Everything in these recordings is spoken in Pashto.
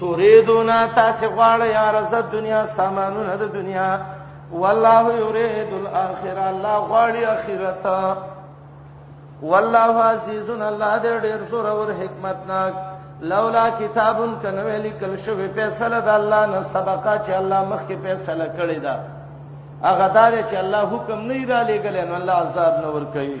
تريدون تاسو غواړی ارزه دنیا سامانونه د دنیا والله يريد الاخره الله غواړي اخرت والله عزيز الله دې ډېر زور او حکمت ناک لولا کتاب کنوې لیکل شوی فیصله د الله نه سبقه چې الله مخکې فیصله کړی دا هغه دار چې الله حکم نه را لېګل نو الله عذاب نه ور کوي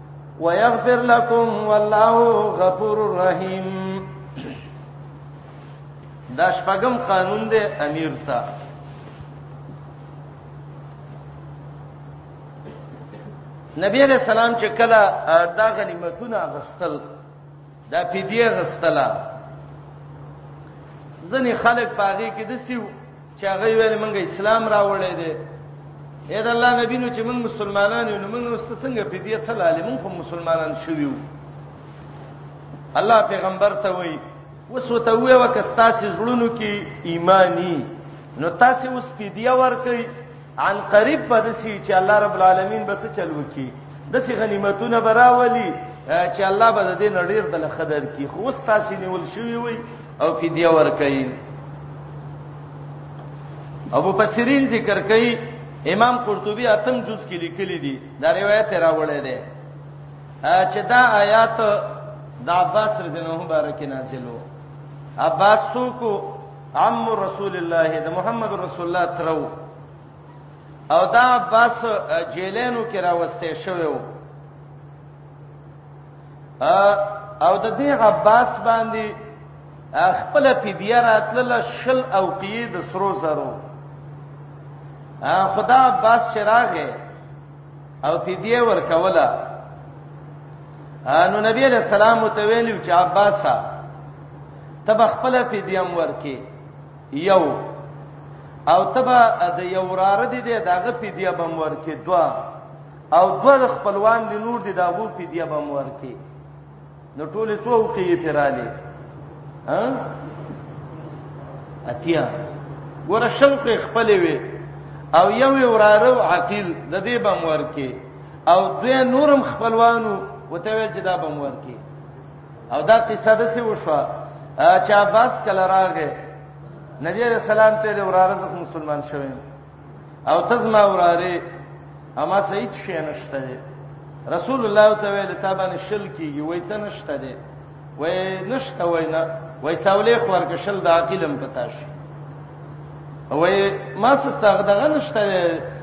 ويغفر لكم والله غفور رحيم دا شپږم قانون دی امیر ته نبی علیہ السلام چې کله دا غنیمتونه غستل دا پیډیه غستله ځنې خلک پاغي کې د سیو چې هغه ویل مونږ اسلام راوړی دی اې د الله نبی نو چې مونږ مسلمانان یو نو مونږ نو څنګه په دې څه لاله مونږ هم مسلمانان شویو الله پیغمبر ته وایي وسو ته وې وکستا چې زړونو کې ایمانی نو تاسو اوس په دې ورکې عن قریب پد سي چې الله رب العالمین بس چلو کی د سي غنیمتونه براولي چې الله به دې نړیر د لخدر کی خو تاسو نیول شوی وي او فدیه ور کوي ابو بصرین ذکر کوي امام قرطبي اتم جز کې لیکلي دي دا روایت راوړی دی چې دا آیات د عباس رضی الله عنه مبارک نازل وو عباس څوک عم رسول الله د محمد رسول الله ترو او دا عباس جیلینو کې راوستي شوی وو او د دې عباس باندې خپل فدیه راتلل شل او قید د سرو زرو خدا عباس شراغه او فدیه ورکوله نو نبی علیہ السلام ته ویلو چې عباسا تب خپل فدیه امر کې یو او تبا د یو راره دي دغه فدیه بم ورکې دوا او دوه خپلوان دي نور دي داغو په دی به مور کې نو ټوله څوکې یې پیرالې ها اتیا ګوره شوق خپل وي او یو ورارو عقیل د دې به مور کې او دوی نورم خپلوانو وته ویل چې دا به مور کې او دا قصه د څه وشوه چې عباس کله راغې نبی رسول الله ته وراره مسلمان شوم او تزما وراره اما سید شي نشته دی رسول الله ته ویل تا باندې شل کیږي وای څه نشته دی وای نشته وای نه وای څولې خور کې شل د عقلم پتا شي وای ما څه څنګه دغه نشته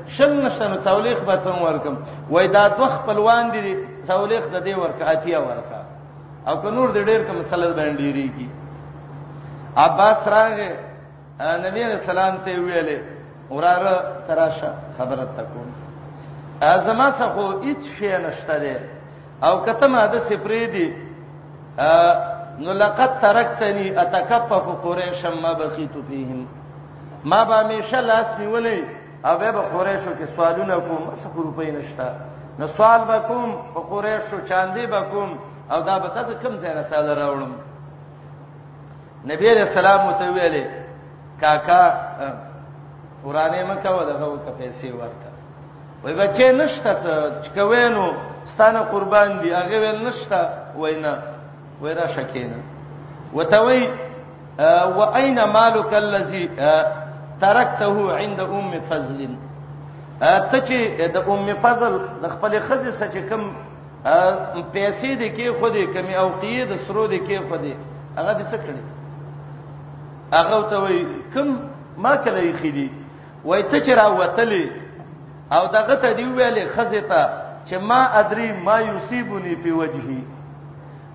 شل نشته نو څولې خبر څنګه ورکم وای دا دوه خپلوان دي څولې خد دې ورکه اتیا ورکه او که نور دې ډېر کوم مسله باندې ډېریږي عباس راغه نبی علیہ السلام ته ویلې وراره تراشه خبره تکو ازما څه خو هیڅ شی نشته دی او کته ما د سپری دی نو لقد ترکتنی اتکفف قریش ما بقیت فیهم ما به همیشه لاس نیولې او به قریشو کې سوالونه کوم څه روپۍ نشته نو سوال وکوم په قریشو چاندي وکوم او دا به تاسو کم ځای نه تعالی راوړم نبی علیہ السلام متویلې کاکا ورانه مکه ودغه وک پیسې ورکا وای بچې نشته چې کوینو ستانه قربان دی هغه ویل نشته وینا ویرا شکینه وتوی و اين مالک الذي ترکته عند ام فضل ته چې د ام فضل د خپل خزې سچ کم پیسې د کې خو دې کمی او قیه د سرو د کې خو دې هغه دې څه کړی هغه ته وای کم ما کله یې خېدی وای ته چې را وتلې او دغه ته دی ویلې خزه ته چې ما ادري ما یصيبني په وجهي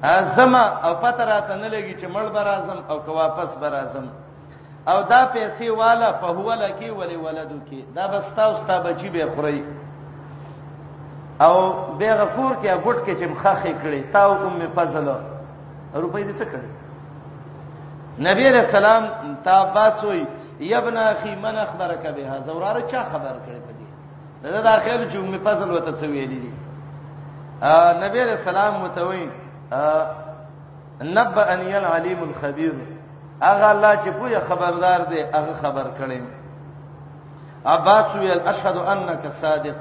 ازما او پته راته نه لګي چې مړ برازم او که واپس برازم او دا پیسې والا فهو لکی ولی ولدو کې دا بستا او ستا بچی به خوري او به غفور کې غټ کې چې مخخې کړي تا او ام فضل روپۍ دې څه کړې نبی رسول الله تا باسوي یبن اخي من اخبرك بها زورار چا خبر کړې پدې دا د اخر چې ام فضل وته څه ویلې دي نبی رسول الله متوي نبأنی العلیم الخبیر هغه الله چې پوهه خبردار دی هغه خبر کړي عباس ویل اشهد انک صادق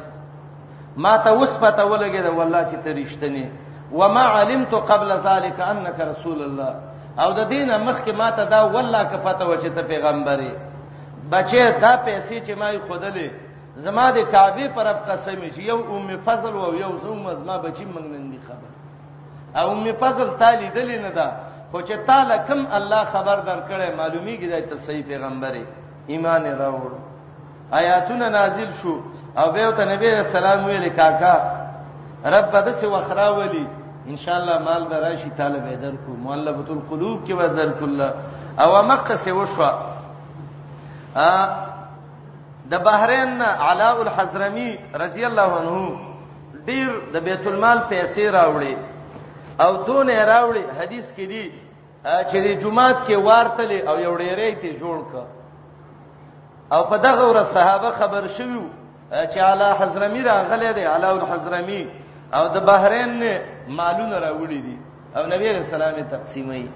ما ته اوس پته ولګی دا والله چې ته رښتنی وما علمت قبل ذلك انك رسول الله او د دینه مخکې ما ته دا والله که پته و چې ته پیغمبري بچي دا پیسې چې ما یې خودلې زما د کعبه پر اب قسم چې یو ام فضل او یو زوم زما بچی منګنن دي خبر او می فضل تالی دلی نه ده خو چې تعالی کوم الله خبر درکړې معلومیږي دا ته صحیح پیغمبري ایمان راوړ آیاتونه نازل شو او به ته نبی رسول الله ویل کاکا رب د څه وخرا ولی ان شاء الله مال دراشي طالب در کو مؤلفه القلوب کې وذل کله او مکه سه وشو ا د بحرین علاء الحضرمی رضی الله عنه ډیر د بیت المال پیسې راوړي او دون یې راوړي حدیث کې دی چې د جمعات کې وارتلې او یو ډیرې ته جوړ ک او په دغه ورځ صحابه خبر شوو چې علا حضرمی راغله دی علا الحضرمی او د بحرین نه مالونه راوړي دي او نبی رسول الله تقسیمای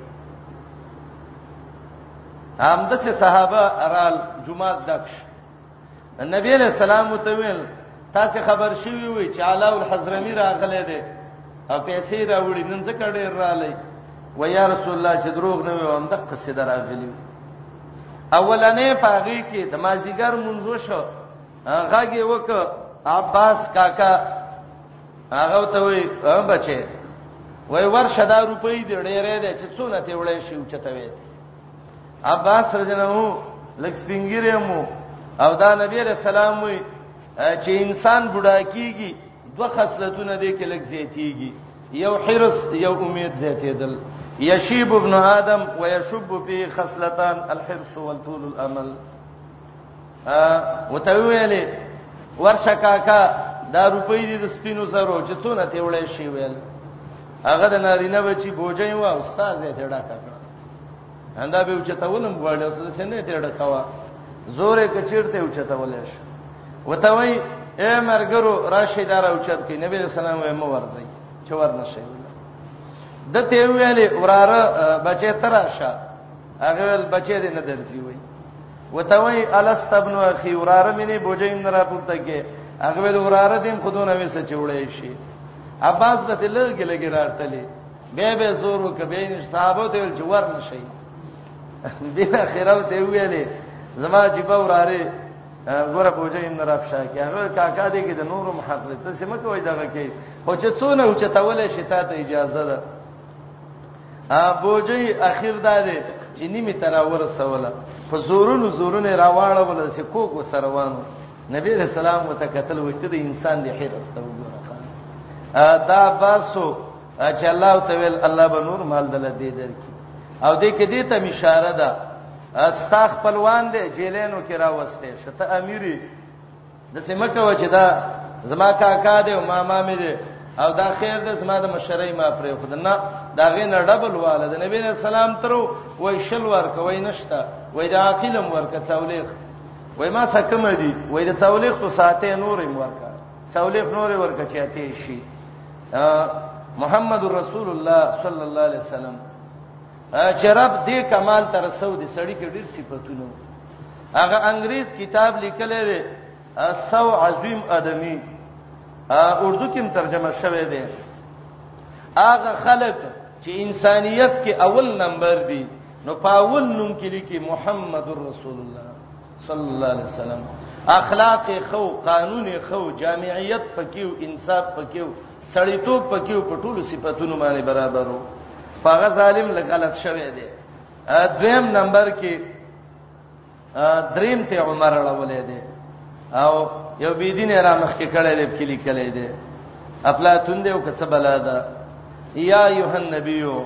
همدسه صحابه رال جمعات دکش نبی علیہ السلام متویل تاسو خبر شوی وي چې علاء الحضرمي راغله ده او پیسې راوړي نن څه کړي رااله و یا رسول الله چې دروغ نه وي هم د قصیده راغلی اولنې پاغي کې د مازیګر منځو شو غاګي وک عباس کاکا هغه ته وي بچي وای ورشه دا روپۍ دی ډېرې ده چې څونه ته وړې شي او چته وي عباس رضی الله عنه لک سپینګری مو او دا نبی علیہ السلام وی چې انسان بډا کیږي دوه خصلتونه دي کې لک زیاتیږي یو حرس یو امید زیاتیدل یشیب ابن آدم ويشب به خصلتان الحرص والطول الامل ا وتویلې ورشه کاکا دا روپۍ دي د سپینو سره چې څونه ته وړې شي ویل هغه د نارینه بچي بوجي و او استاد یې ډاکا اندا به اوچتولم غواړي او څه نه دی ډکوا زورې کچیرته اوچتولې شو وته وای اے مرګرو راشي دار اوچت کې نبی رسول الله مو ورځي چې ورنشي د ته ویلې وراره بچې تراشه هغه ول بچې دې نه درځي وای وته وای الست ابن اخي وراره مې نه بوجیم نه راپورته کې هغه ول وراره دې خودونه وسه چوړې شي عباس د تلګ لګي راټلې به به زور وکبین صحابه ته چې ور نشي بیا خیرو ته ویلې زما چې په وراره ګوره بوجه یې نه راپښا کې هغه کاکا دې کې د نور محق دې ته سم کوي دغه کې خو چې څونه او چې تاولې شتا ته اجازه ده ا بوجه اخیر دا دې چې نیمه تر ورسوله په زورونو زورونه راواړه ول چې کوک وسروانو نبی رسول الله متکتل وکړي د انسان د حیرسته وګوره دا باسو چې الله او تویل الله به نور مال دل دې درکې او دې کې دې ته اشاره ده استا خپلوان دې جیلینو کې راوسته شته امیری د سیمکه و چې دا زما کاکا دې او ماما مې دې او دا خیر دې زما د مشرۍ ما پرې خود نه دا غې نه ډبل واله د نبی رسول سلام ترو وای شل ور کوي نشتا وای دا عقیلم ورکه څولېخ وای ما سکه مې دي وای دا څولېخ تو ساته نورې ورکه څولېخ نور ورکه چې اته شي محمد رسول الله صلی الله علیه وسلم چې رب دې کمال تر سو دي سړی کې ډېر صفاتونه هغه انګريز کتاب لیکل دی سو عظیم ادمی اردو کې ترجمه شوه دی هغه خلک چې انسانيت کې اول نمبر دي نو پاول نوم کې لیکي محمد رسول الله صلی الله علیه وسلم اخلاق خو قانون خو جامعیت پکیو انصاف پکیو سړیتوب پکیو په ټولو صفاتونو باندې برابرو فغه ظالم لغلط شوی دی دویم نمبر کې دریم ته عمر راولې دی او یو بی دین را مخ کې کړه لب کې لیکلې دی افلاطون دی او کڅ بلاده یا ایه النبیو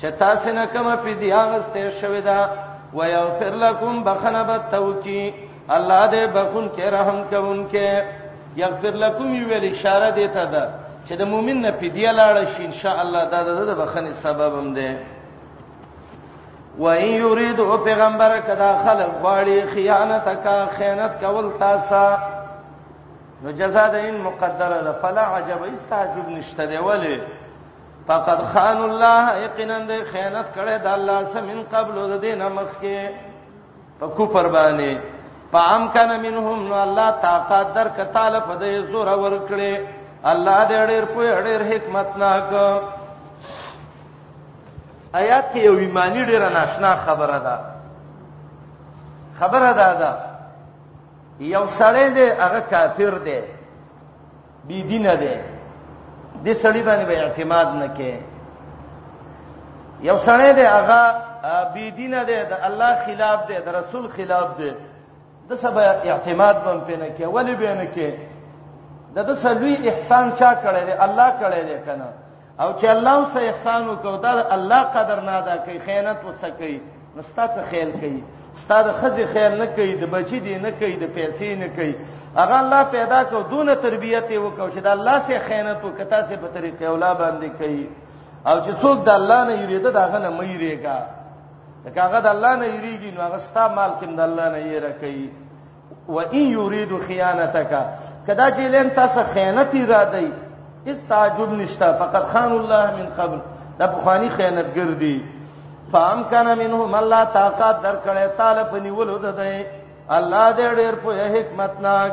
چې تاسو نه کومه فدیه غسته شوی دا ويغفر لكم بخنه بتوکی الله دې بخون کې رحم کوونکې یغفر لكم ویل اشاره دې ته ده چې د مؤمن نه پیډیا لاړ شي ان شاء الله دا د بخنې سبب هم ده و ان یرید او پیغمبر کدا خلق غواړي خیانت کا خیانت کول تاسو نو جزاء دین مقدره ده فلا عجب استعجب نشته دی ولی فقد خان الله یقینا د خیانت کړه د الله سمن قبل د دینه مخ کې په کوپر باندې پام کنه منهم نو الله طاقت در کتاله په دې زور ور کړې الله دې ډېر په ډېر حکمت ناک آیات کې یو ایمانی ډېر ناشنا خبره ده خبره ده دا یو سړی دی هغه کافر دی بی دین دی د سړی باندې به اعتماد نه کې یو سړی دی هغه بی دین دی د الله خلاف دی د رسول خلاف دی د سبا اعتماد بم پینې کې ولی به نه کې د د سلوی احسان چا کړی دی الله کړی دی کنه او چې الله اوس احسان وکړ دا الله قدر نه ادا کوي خیانت وسه کوي نو ستاسو خیال کوي ستاسو خزي خیال نه کوي د بچی دی نه کوي د پیسې نه کوي هغه الله پیدا کو دونه تربیت یې وکړ چې دا الله سه خیانت وکتا سه په طریقې اولا باندې کوي او چې څوک د الله نه یریده دا غنه مې یریګا دا هغه د الله نه یریږي نو هغه ستا مال کې د الله نه یې را کوي و ان یرید خیانتک کدا چې لین تاسو خیانت را دی استعجب نشتا فقط خان الله من قبل د بخانی خیانتګر دی فام کان منهم الله طاقت درکړې تعالی په نیولو ده دی الله دې ډېر په حکمتناک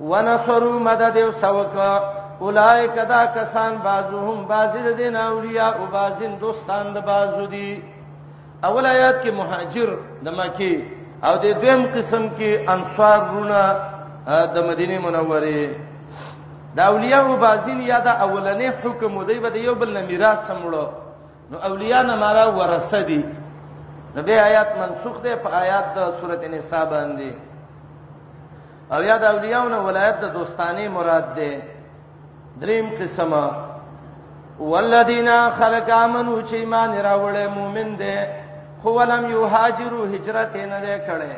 ونصروا مدد او سوک اولائک دا کسان بعضهم بعض دین اولیاء او بعضین دوستان د بعضو دي اول آیات کې مهاجر د مکی او د دویم قسم کې انصار رونه د مدینه منوره دا اولیاء او بعضین یا دا اولنې حکم دی به یو بل نه میراث سمړو نو اولیاء نه مراد ورثه دي نو به آیات منسوخ ده په آیات د سورته نساء باندې او یاد اولیاء نه ولایت د دوستانه مراد ده دریم قسمه والذین خلق امنو چې ایمان راوړې مؤمن دي خو ولم یهاجروا هجرت نه کړي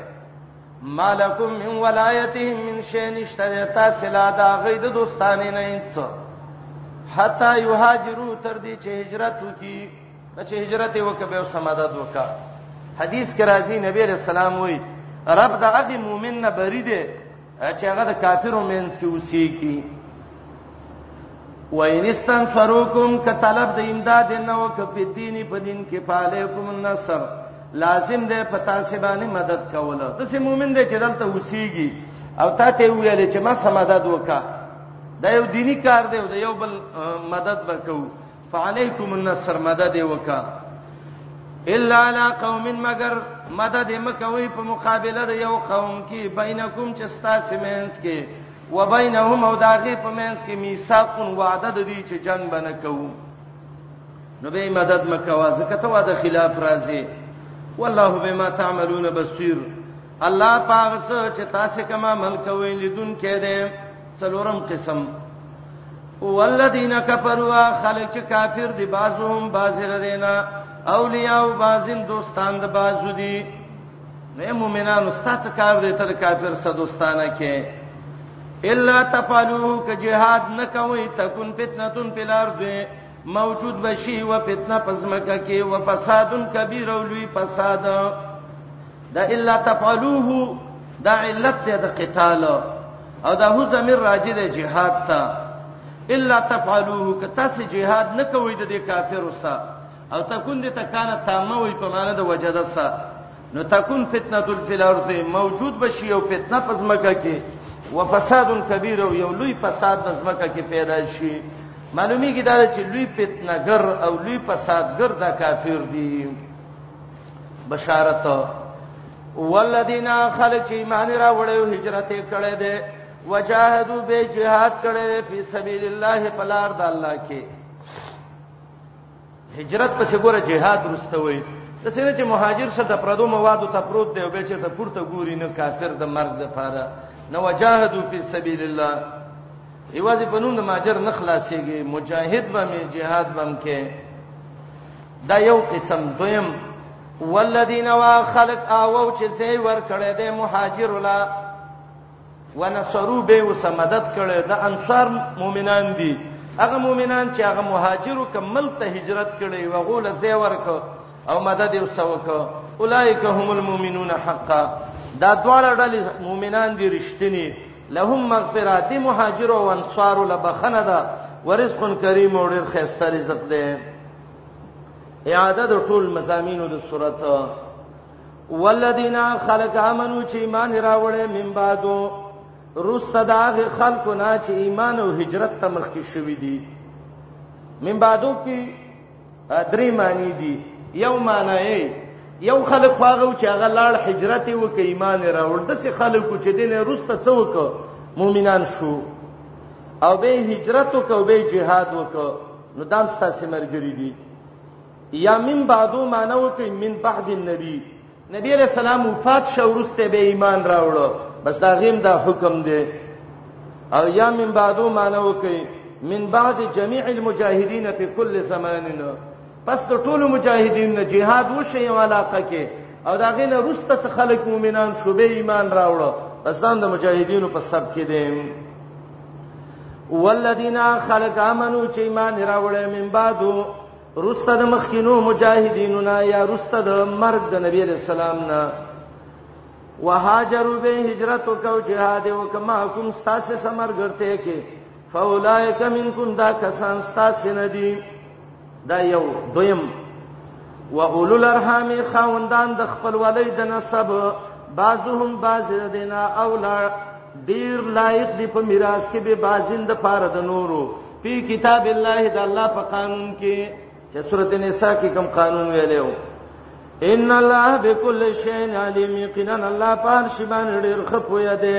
مالکم من ولایتهم من شی نشته تاسو لا دا غي د دوستانه نه انڅ حتا یهاجروا تر دې چې هجرت وکي چې هجرت وکي به سمادت وکا حدیث کې راځي نبی رسول الله وایي رب د هغه مؤمن نه بری دی چې هغه د کافرو مینس کې اوسېږي وَإِنِ اسْتَنْفَرُوكُمْ که طلب د امداد نه وک په دین په دین کې فعلیکم النصر لازم ده پتا سی باندې مدد کوله د سې مؤمن دې چې دلته وسیږي او تا ته ویل چې ما سم مدد وکا دا یو دینی کار دی او دا یو بل مدد وکاو فعليكم النصر مدد وکا الا على قوم مگر مدد مکوي په مقابله د یو قوم کې بینکم چې تاسو مینس کې وبینهم او داغه په مینس کې میثاق وعده د دې چې جنگ بنه کوو نو به مدد مکوا زکه ته واده خلاف راځي والله بما تعملون بصير الله پاک څه چې تاسو کما عمل کوئ لیدون کې دي څلورم قسم والذین کفروا خلق کافر دی بعضهم بعض لدینا اولیاء او بعضین دوستان د بعضو دی نه مؤمنانو ستاسو کار دی تر کافر سره دوستانه کې الا تفعلوا ک جهاد نکوي تکون فتنه فی الارض موجود بشي و فتنه پزمکه کې و فسادن کبیر او لوی فساد دا الا تفعلوه دا علت ته د قتال او دا هو زمير راجي د جهاد ته الا تفعلوه که تاسو جهاد نه کوئ د کافر سره او تكون دي تکانه تامه وي په معنی د وجدت سره نو تكون فتنه فی الارض موجود بشي او فتنه پزماکه کې وفساد کبیر او یو لوی فساد پزماکه کې پیدا شي معلومیږي دا چې لوی فتنه ګر او لوی فسادګر دا کافر دي بشارت والذین خلق چې ایمان راوړی او هجرت کړی دی وجاهدوا به جهاد کړی دی په سبیل الله په لار د الله کې هجرت پسې ګوره جهاد رستوي د سینې چې مهاجر څخه د پردو موادو ته پروت دی او به چې ته پورته ګوري نه کافر د مرګ د پاره نو وجاهدوا فی سبیل الله ایوازې په نوم د ماجر نه خلاصيږي مجاهد به می جهاد بم کې دا یو قسم دویم والذین واخلق او چې زی ور کړه د مهاجر لا ونصرو به وس مدد کړه د انصار مؤمنان دي هغه مؤمنان چې هغه مهاجرو کمل ته هجرت کړي و غول زی ورک او مدد یې وسوک اولایک هم المؤمنون حقا دا دواړه ډلې مؤمنان دي رښتینی لهم مغفرات دي مهاجر او انصار لبخنه ده ورزق کریم او ډیر خیسته رزق ده اعاده د ټول مزامینو د صورت والذین خلق امنو چې ایمان راوړې من بعدو رسته داغه خلکو نه چې ایمان او هجرت ته مخکې شوی دي من بعدو کې درې معنی دي یو معنی یو خلک خواغه چې هغه لاړ هجرت وکي ایمان راوړ د څه خلکو چې دینه رسته څه وک مؤمنان شو او به هجرت وک او به jihad وک نو دام ستاسو مرګري دي یا من بعدو مانو کوي من بعد النبي نبی علیہ السلام وفات شو ورسته به ایمان راوړو بس دا غیم دا حکم دی او یا من بعدو مانو کوي من بعد جميع المجاهدين في كل زماننا پس د ټولو مجاهدین نه jihad وشي یو علاقه کې او دا غینه روسته څخه خلک مؤمنان شوبې ایمان راوړو پس دا د مجاهدینو په سب کې دي والذین خلق امنو چې ایمان راوړې من بعدو رسته د مخکینو مجاهدینو نه یا رسته د مرګ د نبی علیہ السلام نه وهاجروا به هجرت وکاو جهاد وکما کوم ستاسو سمر ګرته کې فاولائک منکم دا کسان ستاسو نه دي دا یو دویم و اولو الارحام خوندان د خپل ولې د نسب بعضهم بعض دینا اولا ډیر لایق دی په میراث کې به بعضین د پاره د نورو په کتاب الله د الله په قانون کې چې سورته نساء کې کوم قانون ویلو ان الله بكل شيء عليم یقینا الله پار شی باندې ډیر خپوی دی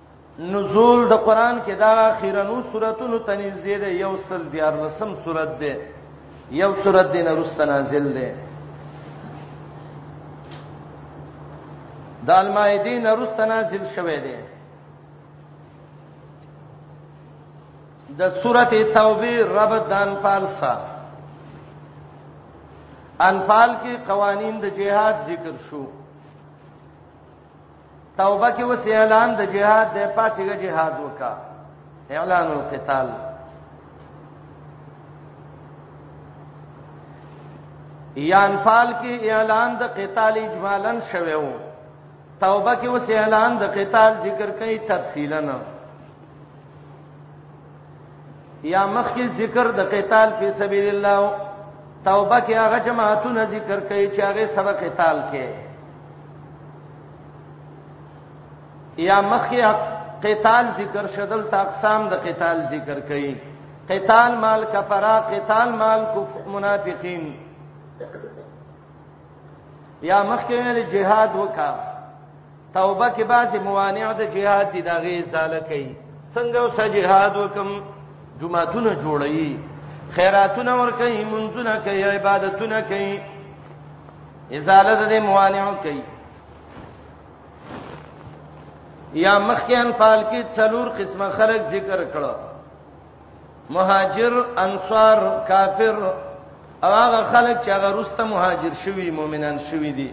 نزول د قران کې دا اخیرنو سوراتونو ته نږدې ده یو سل دیار لسم سورات ده یو سورات دین رسته نازل ده د المائده نرسته نازل شوه ده د سورته توبه رب دان پالسا انفال کې قوانین د جهاد ذکر شو توبه کې وسې اعلان د جهاد د پاتېګه جهاد وکا اعلان القتال یا انفال کې اعلان د قتال اجمالا شوه وو توبه کې وسې اعلان د قتال ذکر کوي تفصیلا نه یا مخکې ذکر د قتال فی سبیل الله توبه کې هغه جماعتونه ذکر کوي چې هغه سبق قتال کې یا مخکې قتال ذکر شدل تا اقسام د قتال ذکر کوي قتال مال کفرا قتال مال کفر منافقین یا مخکې جهاد وکړه توبه کې بعضی موانع د جهاد دي دغه ازاله کوي څنګه اوس جهاد وکم جمعهونه جوړي خیراتونه ور کوي منځونه کوي عبادتونه کوي ازاله د موانع کوي یا مخکې انفال کې څلور قسمه خلق ذکر کړو مهاجر انصار کافر او هغه خلک چې هغه روسته مهاجر شوی مؤمنان شوی دي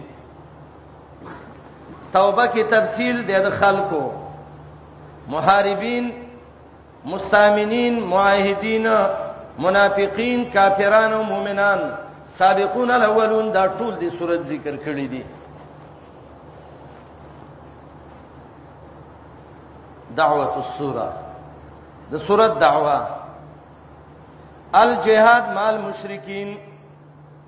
توبه کې تفصیل دی د خلکو محاربین مستامنین معاهدین منافقین کافران او مؤمنان سابقون الاولون دا ټول دي صورت ذکر کړی دي دعوت السوره د صورت دعوه الجهاد مال مشرکین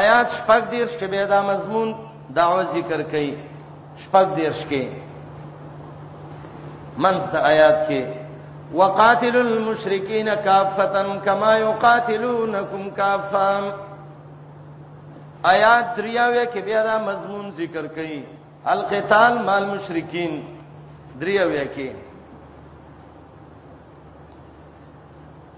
آیات شپږ دیرش کې به دا مضمون دعوه ذکر کړي شپږ دیرش کې من ته آیات کې وقاتل المشرکین کافتا کما یقاتلونکم کافا آیات دریاوې کې بیا دا مضمون ذکر کړي القتال مع المشرکین دریاوې کې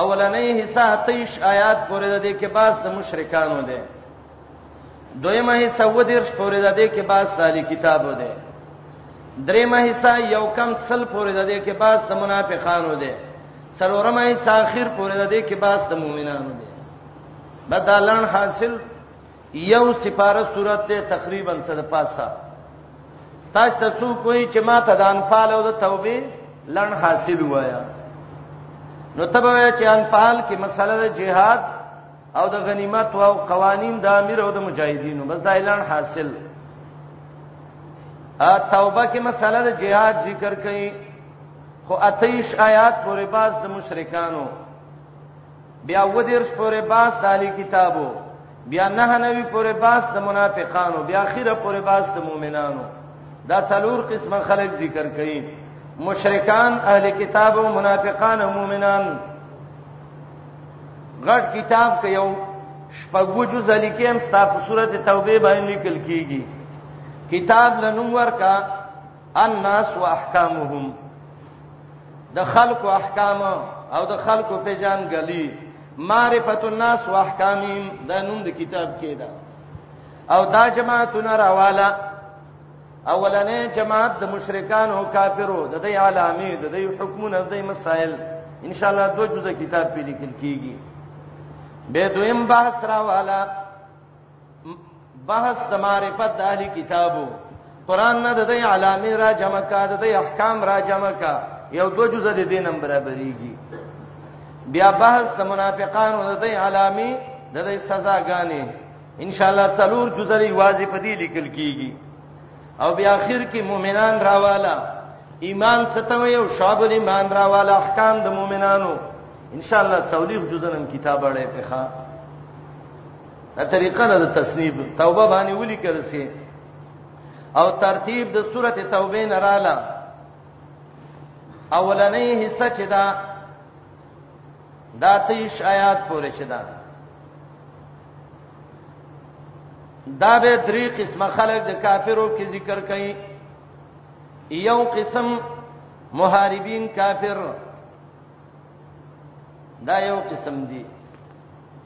اولنې حصہ 23 آیات پورې د دې کې باس د مشرکانو ده دویمه حصہ و دې پورې د دې کې باس د علی کتابو ده دریمه حصہ یو کم سل پورې د دې کې باس د منافقانو ده څلورمه حصہ اخر پورې د دې کې باس د مؤمنانو ده بدلن حاصل یو سپاره صورت ده تقریبا څه د پاسه تاسو ته څو کوی چې ما ته د انفال او د توبې لړن حاصل وایا نو تبه چې انفال کې مسله د جهاد او د غنیمت او قوانین د امیر او د مجاهدینو بس دا اعلان حاصل ا توبه کې مسله د جهاد ذکر کړي خو اتیش آیات پورې باز د مشرکانو بیا ودیر پورې باس د علی کتابو بیا نه نوی پورې باس د منافقانو بیا اخیره پورې باس د مؤمنانو دا څلور قسمه خلک ذکر کړي مشرکان اهل کتاب او منافقان او مؤمنان غټ کتاب کې یو شپږو جز لیکم ستاسو سورته توبه باندې لیکل کیږي کتاب لنوم ورکا الناس واحکامهم د خلق احکام او د خلق په جان غلي معرفت الناس واحکامهم دا نوم د کتاب کې ده او دا جماعتونه راواله اولنې جماعت د مشرکان او کافرو د دې علامې د دې حکمونه د دې مسائل ان شاء الله دوه جزء کتاب په لیکل کیږي به دویم بحث راواله بحث د معرفت د اهلی کتابو قران نه د دې علامه را جمع کا د دې احکام را جمع کا یو دو جزء د دې نمبر برابرېږي بیا بحث د منافقانو د دې علامه د دې سزاګانې ان شاء الله څلور جزء لري واځي په دې لیکل کیږي او بیا اخر کې مؤمنان راواله ایمان ستوي او شعب الایمان راواله احکام د مؤمنانو ان شاء الله څولې جزء نن کتاب اړه په ښه دا طریقه ده تصنیف توبه باندې ولي کړسي او ترتیب د سورته توبه نه رااله اولنې حصہ چې دا دا تیش آیات پورې چې دا دا به درې قسمه خلک د کافرو کې ذکر کړي یو قسم محاربین کافر دا یو قسم دي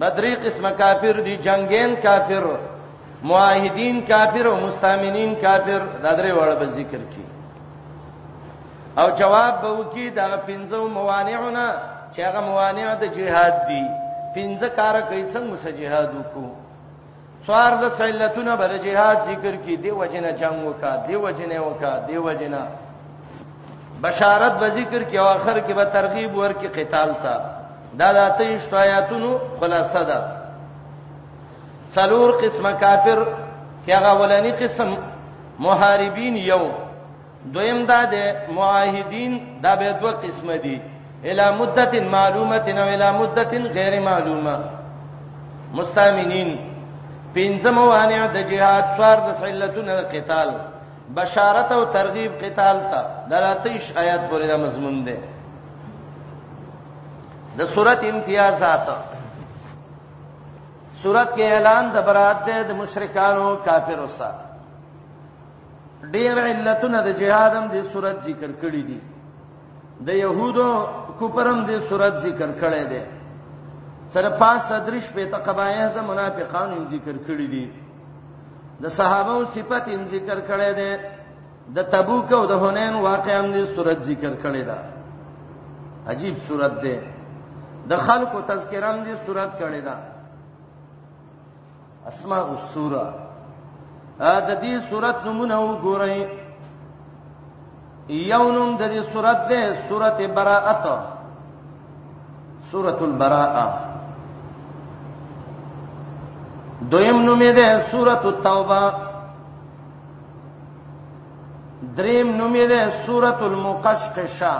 دا درې قسمه کافر دي جنگین کافر معاهدین کافر او مستامنین کافر دا درې وړ به ذکر کی او جواب به وکی دا پنځو موانعونه چې هغه موانع د جهاد دي پنځه کار کوي څنګه سجهاد وکړو څوار د سیلتونه بر جهاد ذکر کی دی وجنه جنگ وکا دی وجنه وکا دی وجنه بشارت به ذکر کی او اخر کې به ترغیب ورکی قتال تا دا د اتیش آیاتونو خلاصه ده څلور قسمه کافر چې هغه ولنی قسم محاربین یو دویم دا ده معاهدین دا به دوه قسمه دي الی مدته معلومه او الی مدته غیر معلومه مستامنین پنځه موانع د جهاد څوار د سلتونه قتال بشارت او ترغیب قتال ته دراتیش آیات پورې دا مضمون ده د صورت امتیازات صورت کې اعلان د برات ده د مشرکانو کافرو سره ډیر علتونه د جهاد هم د صورت ذکر کړی دي د يهودو کوپرم د صورت ذکر کړی دی سره پاس صدرش په تقبایه د منافقانو هم ذکر کړی دي د صحابه او صفات هم ذکر کړی دی د تبوک او د حنین واقعا هم د صورت ذکر کړی دا عجیب صورت ده د خلکو تذکرام دي صورت کړی دا اسماء السوره ا د دې سورته نمونه وګورئ یو نوم د دې سورته ده سورته براءت سورته البراءه دویم نوم یې ده سورته التوبه دریم نوم یې ده سورته المقشقشه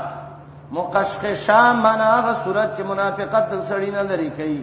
مقشقشه معنا هغه سورته چې منافقت د سړی نه لري کوي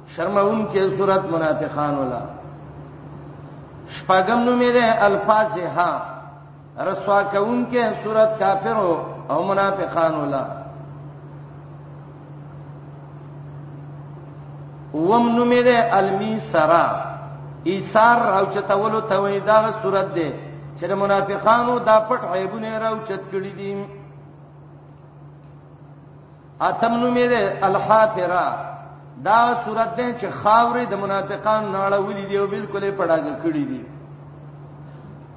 شرمون کې صورت منافقان ولا شپږم نومې ده الفاظها رسوا کون کې صورت کافر او منافقان ولا وم نومې ده المی سرا ایثار او چتولو ته وې دا صورت ده چې منافقانو دا پټ عیبونه راو چت کړی دي اتم نوم یې الحافره دا صورت ده چې خاورې د منافقان ناړولې دی او بالکل یې پړاګه کړې دي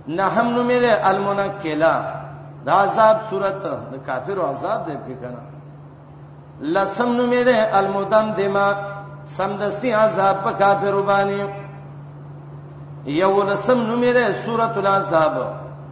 نهم نوم یې المنکلا دا عذاب صورت د کافرو عذاب دی په کنه لسم نوم یې المدم دما سمدستی عذاب په کافرو باندې یو لسم نوم یې سورۃ العذاب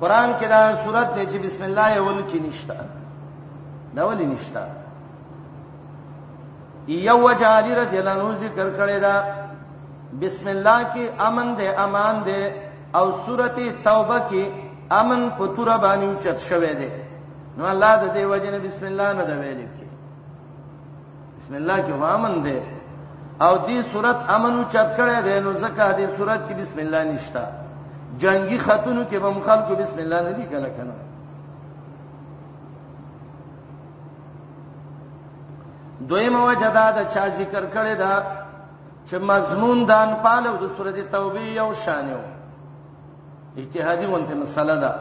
قران کې دا صورت دی چې بسم الله اول کې نشته دا ولې نشته یو وجه علی رضی الله عنه ذکر کړی دا بسم الله کې امن دی امان دی او سورته توبه کې امن په تور باندې اوچت شوه دی نو الله د دې وجه نه بسم الله نه دا ویل بسم الله کې وامن ده او دې صورت امن او چت کړه ده نو زکه دې صورت کې بسم الله نشتا جنگي خاتونو کې به مخالکو بسم الله نه لیکل کنه دویم وجه دا د چا ذکر کړي دا چې مضمون دان پالو د سورته توبه یو شانو اجتهادي ونته مسله ده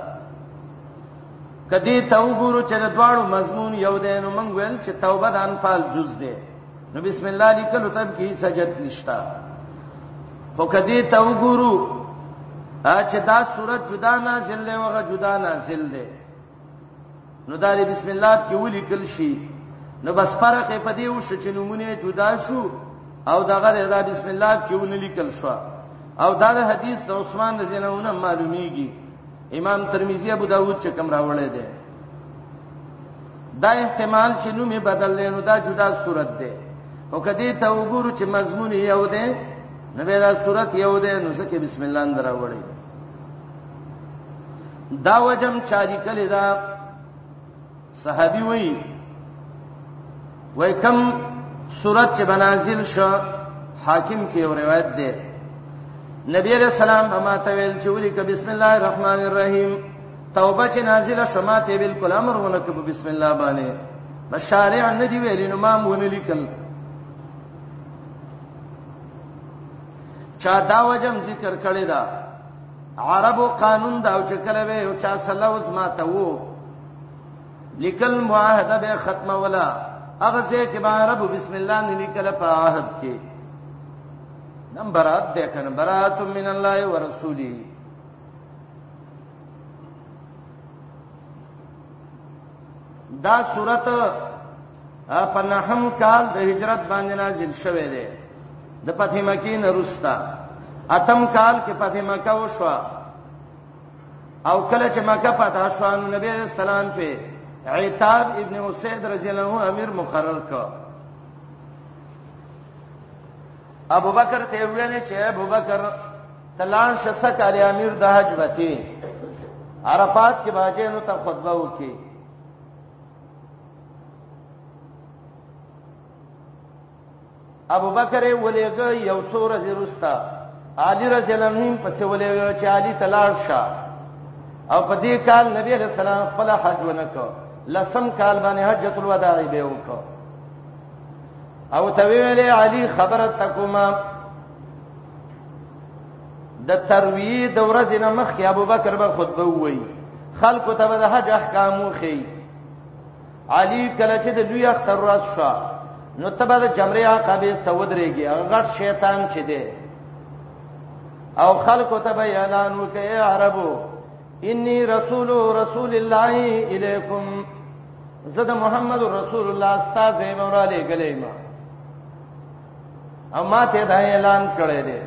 کدی ته وګورو چې د دواړو مضمون یو دی نو موږ ویل چې توبه د انفال جز دی نو بسم الله لیکلو تب کې سجد نشتا خو کدی ته وګورو چې دا صورت جدا نازل دی وغه جدا نازل دی نو داري بسم الله کې ولیکل شي نو بس فرق په دې وشو چې نمونه جدا شو او دغه دا بسم الله کې ونه لیکل شو او دا د حدیث د عثمان رضی الله عنه معلومیږي امام ترمذی ابو داود چې کوم راوړی دی دا احتمال چې نوم بدل لینو دا جدا صورت دی او کدی ته وګورو چې مضمون یو دی نو دا صورت یو دی نو ځکه بسم الله اندر راوړی دا وجم چا لیکل دا صحابي وای وای کم صورت چې بنازل شو حاکم کې یو روایت ده نبی علیہ السلام اما ته ویل چې ولي ک بسم الله الرحمن الرحیم توبه چې نازله شما ته بالکل امر ونه ک بسم الله باندې بشارع نه دی ویل نو ما مونږ لیکل چا دا وجم ذکر کړی دا عربو قانون دا چې کله به یو چا سلوز ماته وو لیکل معاهده به ختمه ولا هغه ځای کې به عربو بسم الله نه لیکل په عهد کې نم برات ده کنه برات من الله ورسوله دا صورت په نهم کال د هجرت باندې نازل شوه دی د فتح مکې نه روستا اتم کال کې فتح مکه وشو او کله چې مکه فتح شو نو نبی رسول الله په عتاب ابن اسید رضی الله عنه امیر مقرر کړ ابو بکر ته ویل چې ابو بکر تلان شسه کالی امیر د حج وتی عرفات کې باجې نو ته خطبه وکړي ابو بکر ولېګه یو څور زیرستا علی رضی الله عنه پس ولېګه چې علی تلاړ شه او په دې کال نبی رسول الله خپل حج ونکړ لسم کال باندې حجۃ الوداع به وکړ او ته ویلې علی خبره تکوما د ترویه د ورځې نه مخکې ابوبکر به خطبه وایي خلکو ته به د حج احکام وخی علی کله چې د لوی اختر ورځ شو نو تبه د جمره عقبه سودريږي غټ شیطان چې دی او خلکو ته به اعلان وکي عربو انی رسول رسول الله الیکم زده محمد رسول الله استاد زموږ را لګلې ما اما ته دا اعلان کړی دی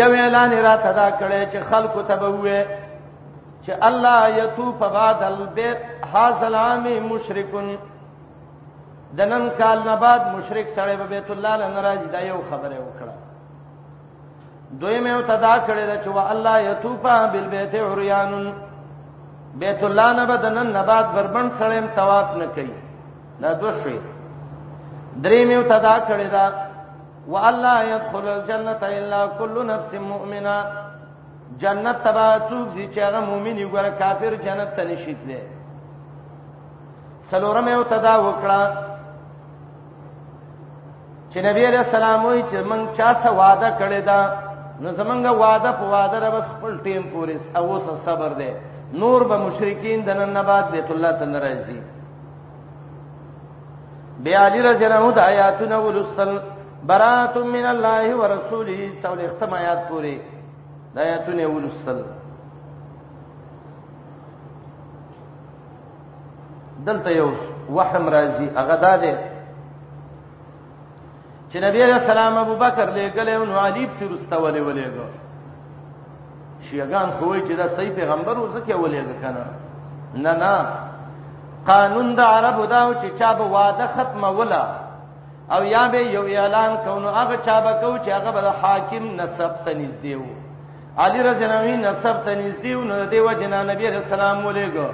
یو اعلان را تدا کړی چې خلکو ته به وې چې الله یتوب بعد البیت هاذ العام مشرکون د نن کال نه بعد مشرک سره به بیت الله له ناراض دی یو خبره وکړه دوی مې او تدا کړی دا چې وا الله یتوبا بالبیت عریان بیت الله نه بدنن نبات بربند سره طواف نه کوي دا دوه شوي درې میو تدا کړی دا والله يدخل الجنه الا كل نفس مؤمنه جنت تبا څوک چې هغه مؤمن یو ګره کافر جنت ته نشیت دی سلورم یو تدا وکړه چې نبی علیہ السلام وی چې مونږ چا سره وعده کړی دا نو زمونږ وعده په وعده را بس خپل ټیم پورې او صبر دی نور به مشرکین دنه نه بعد بیت الله ته ناراضي بیا علی رضی الله عنه د آیاتونه ولستل برات من الله ورسوله تول ختم آیات پوری د آیاتونه ولستل دلته یو وحم راځي هغه ده چې نبی علیہ السلام ابو بکر لګلې او علی په رسته ولې ولېګو شیعاګان خو چې دا صحیح پیغمبر و ځکه ولېګ کنه نه نه قانون د عربو دا چې چا به واده ختمه ولا او یا به یو اعلان کونو هغه چا به کو چې هغه به حاکم نسب ته نږدې وو علی رضی الله عنه نسب ته نږدې وو نو دیو جنا نبی رسول الله ولېګو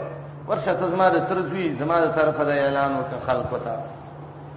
ورشه ته زما د ترزوی زما د طرفه د اعلان وکړه خلکو ته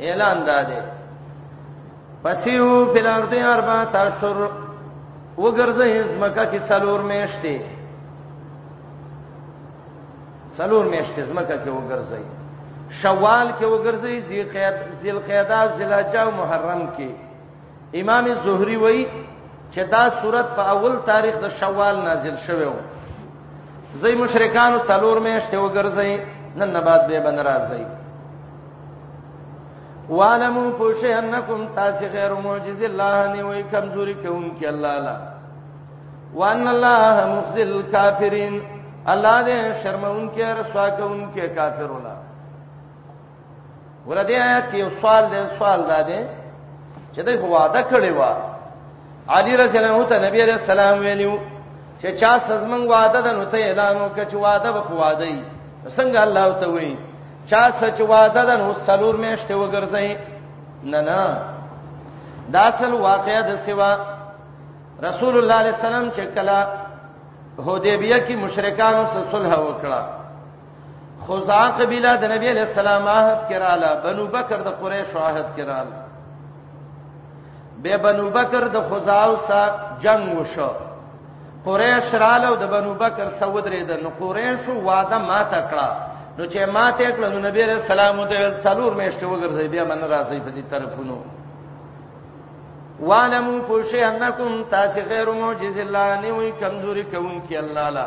اعلان داده پسیو فلارد اربع تاشر وګرځه زمکه کې څلور میشته څلور میشته زمکه کې وګرځي شوال کې وګرځي ذی قعده ذی القعده ذی الحجه محرم کې امام زهري وایي چې دا صورت په اول تاریخ د شوال نازل شوه و زې مشرکانو تلور میشته وګرځي نن نه بعد به بن راځي وانمو پوشه انکم تاسو غیر معجز الله نه وای کمزوري کوونکی الله لا وان الله مخزل الکافرین الله دې شرمونکي رسوا کوونکي کافر ولا ورته آیات کې یو سوال دی سوال دا دی چې دوی وعده کړی و علی رضی الله عنه ته نبی علیہ السلام ویلو چې چا سزمن وعده ده نو ته اعلان وکړه چې وعده به وعده ای څنګه الله ته وایي چا سچ وعده ده نو سلور میشته وګرځي نه نه دا اصل واقعیا د سیوا رسول الله علیه السلام چې کله حدیبیه کې مشرکانو سره صلح وکړه خزاعه قبيله د نبی علیہ السلام عهد کړهاله بنو بکر د قریش عهد کړهاله به بنو بکر د خزاعه سره جنگ وشو قریش رااله او د بنو بکر سعود رید نو قریش وعده ما تکړه نو چې ما ته کړه نو نبی علیہ السلام د څلور میشته وګرځي بیا من راځي په دې طرفونو وعلموا پوشی انکم تاسو غیر معجز الله نه وي کمزوري کوونکی الله لا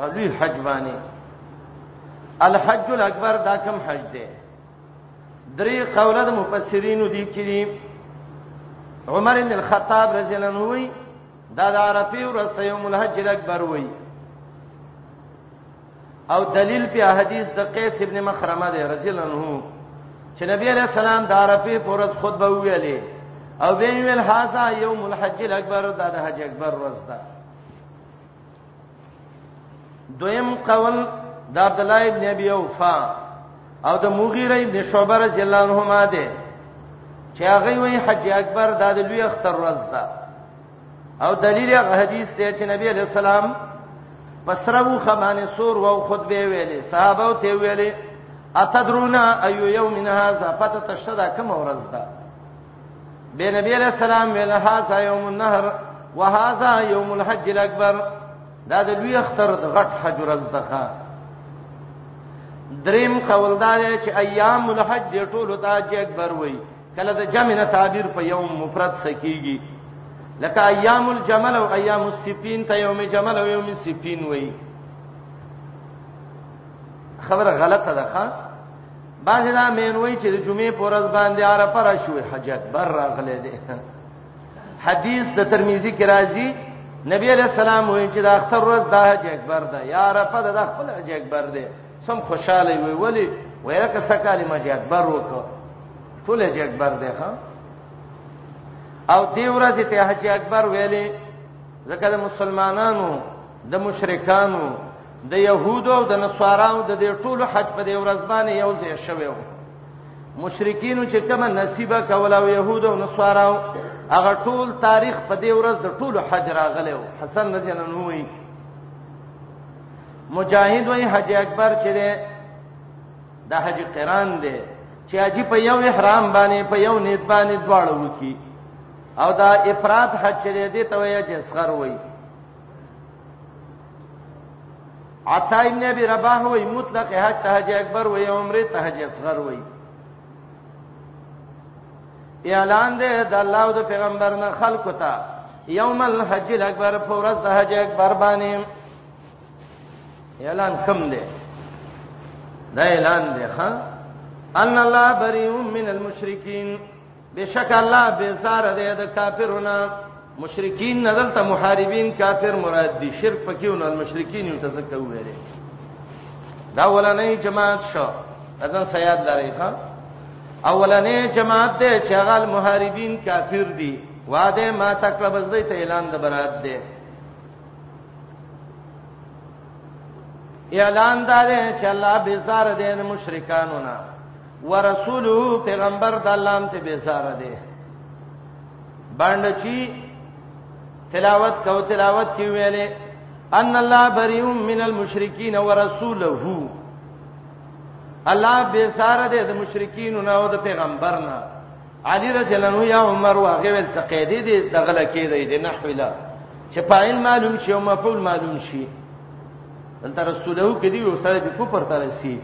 غلوی حج باندې الحج الاکبر دا کوم حج دی درې قوله د مفسرینو دي کړي عمر بن الخطاب رضی الله عنه وی دا د عرفه ورځ یوم الحج الاکبر وی او دلیل په حدیث د قیس ابن مخرمه دی رضی الله عنه چې نبی علیہ السلام د عرفه پر ورځ خطبه ویلې او بین ویل هاذا یوم الحج الاکبر دا د حج اکبر ورځ ده دویم قول د عبد الله ابن ابي اوفا او د مغیره ابن شعبه رضی الله عنهما ده چې هغه وی حج اکبر د لوی اختر ورځ ده او دلیل هغه حدیث دی چې نبی علیہ السلام پسرو خمانه سور او خطبه ویلې صحابه او ته ویلې اتدرونا ایو یوم هذا پته تشدا کوم ورځ ده به نبی علیہ السلام ویل هاذا یوم النهر وهذا یوم الحج الاکبر دا د لوی اختر د غټ حج ورځ ده دریم قول دا دی چې ایام الحج د ټولو ته حج اکبر وای کله د جمع نه تعبیر په یوم مفرد سکیږي لکه ایام الجمل او ایام السفین ته یوم جمل او یوم السفین وای خبره غلطه ده ښا بعضې دا مین وایي چې د جمعې په ورځ باندې عرفه راشوې حج اکبر راغلی دی حدیث د ترمذی کې راځي نبی علیہ السلام وایي چې د اختر ورځ د حج اکبر ده یا عرفه د خپل حج اکبر ده سم خوشاله وي ولی وایي که څه کلمه حج اکبر وکړه ټول حج اکبر ده ها او دی ورځ ته حج اکبر ویلې ځکه د مسلمانانو د مشرکانو د يهودو او د نصاراو د دې ټولو حج په دې ورځ باندې یو ځای شوی و مشرکین چې کوم نصیبه کول او يهود او نصاراو هغه ټول تاریخ په دې ورځ د ټولو حج راغلی و حسن رضی الله عنه وی مجاهد وی حج اکبر چې ده د حج قران ده چې حج په یو احرام باندې په یو نیت باندې دواړه وکي او دا افراد حج لري دي ته وایي چې صغر وایي عطا ابن ابي رباح وای مطلق حج ته حج اکبر وای عمره ته حج اصغر وای اعلان دی د الله او د پیغمبر نه خلق ته یوم الحج الاکبر فورز د حج اکبر باندې اعلان کم دی دا اعلان دی ها ان الله بریء من المشرکین بشک الله بیزار دی د کافرونو مشرکین نه دلته محاربین کافر مراد دي شرک پکې ونه المشرکین یو تذکر ویل دا ولنې جماعت شو اذن سیاد لري ښا اولنې جماعت ته چغال محاربین کافر دي واده ما تکړه بزدې ته اعلان د برات دی اعلان دار چې الله بیزار دي مشرکانو نه ورسوله پیغمبر د الله هم ته به ساره دی باندې چی تلاوت کو تلاوت کی ویلې ان الله بریء من المشرکین ورسوله الله به ساره دی د مشرکین نه او د پیغمبر نه علی رضی الله عنه یا عمر واغه ول څه قیدې دي دغله کې دی د نحوی لا چې فاعل معلوم شي او مفعول معلوم شي دلته رسوله کې دی یو سره د کفر ته رسی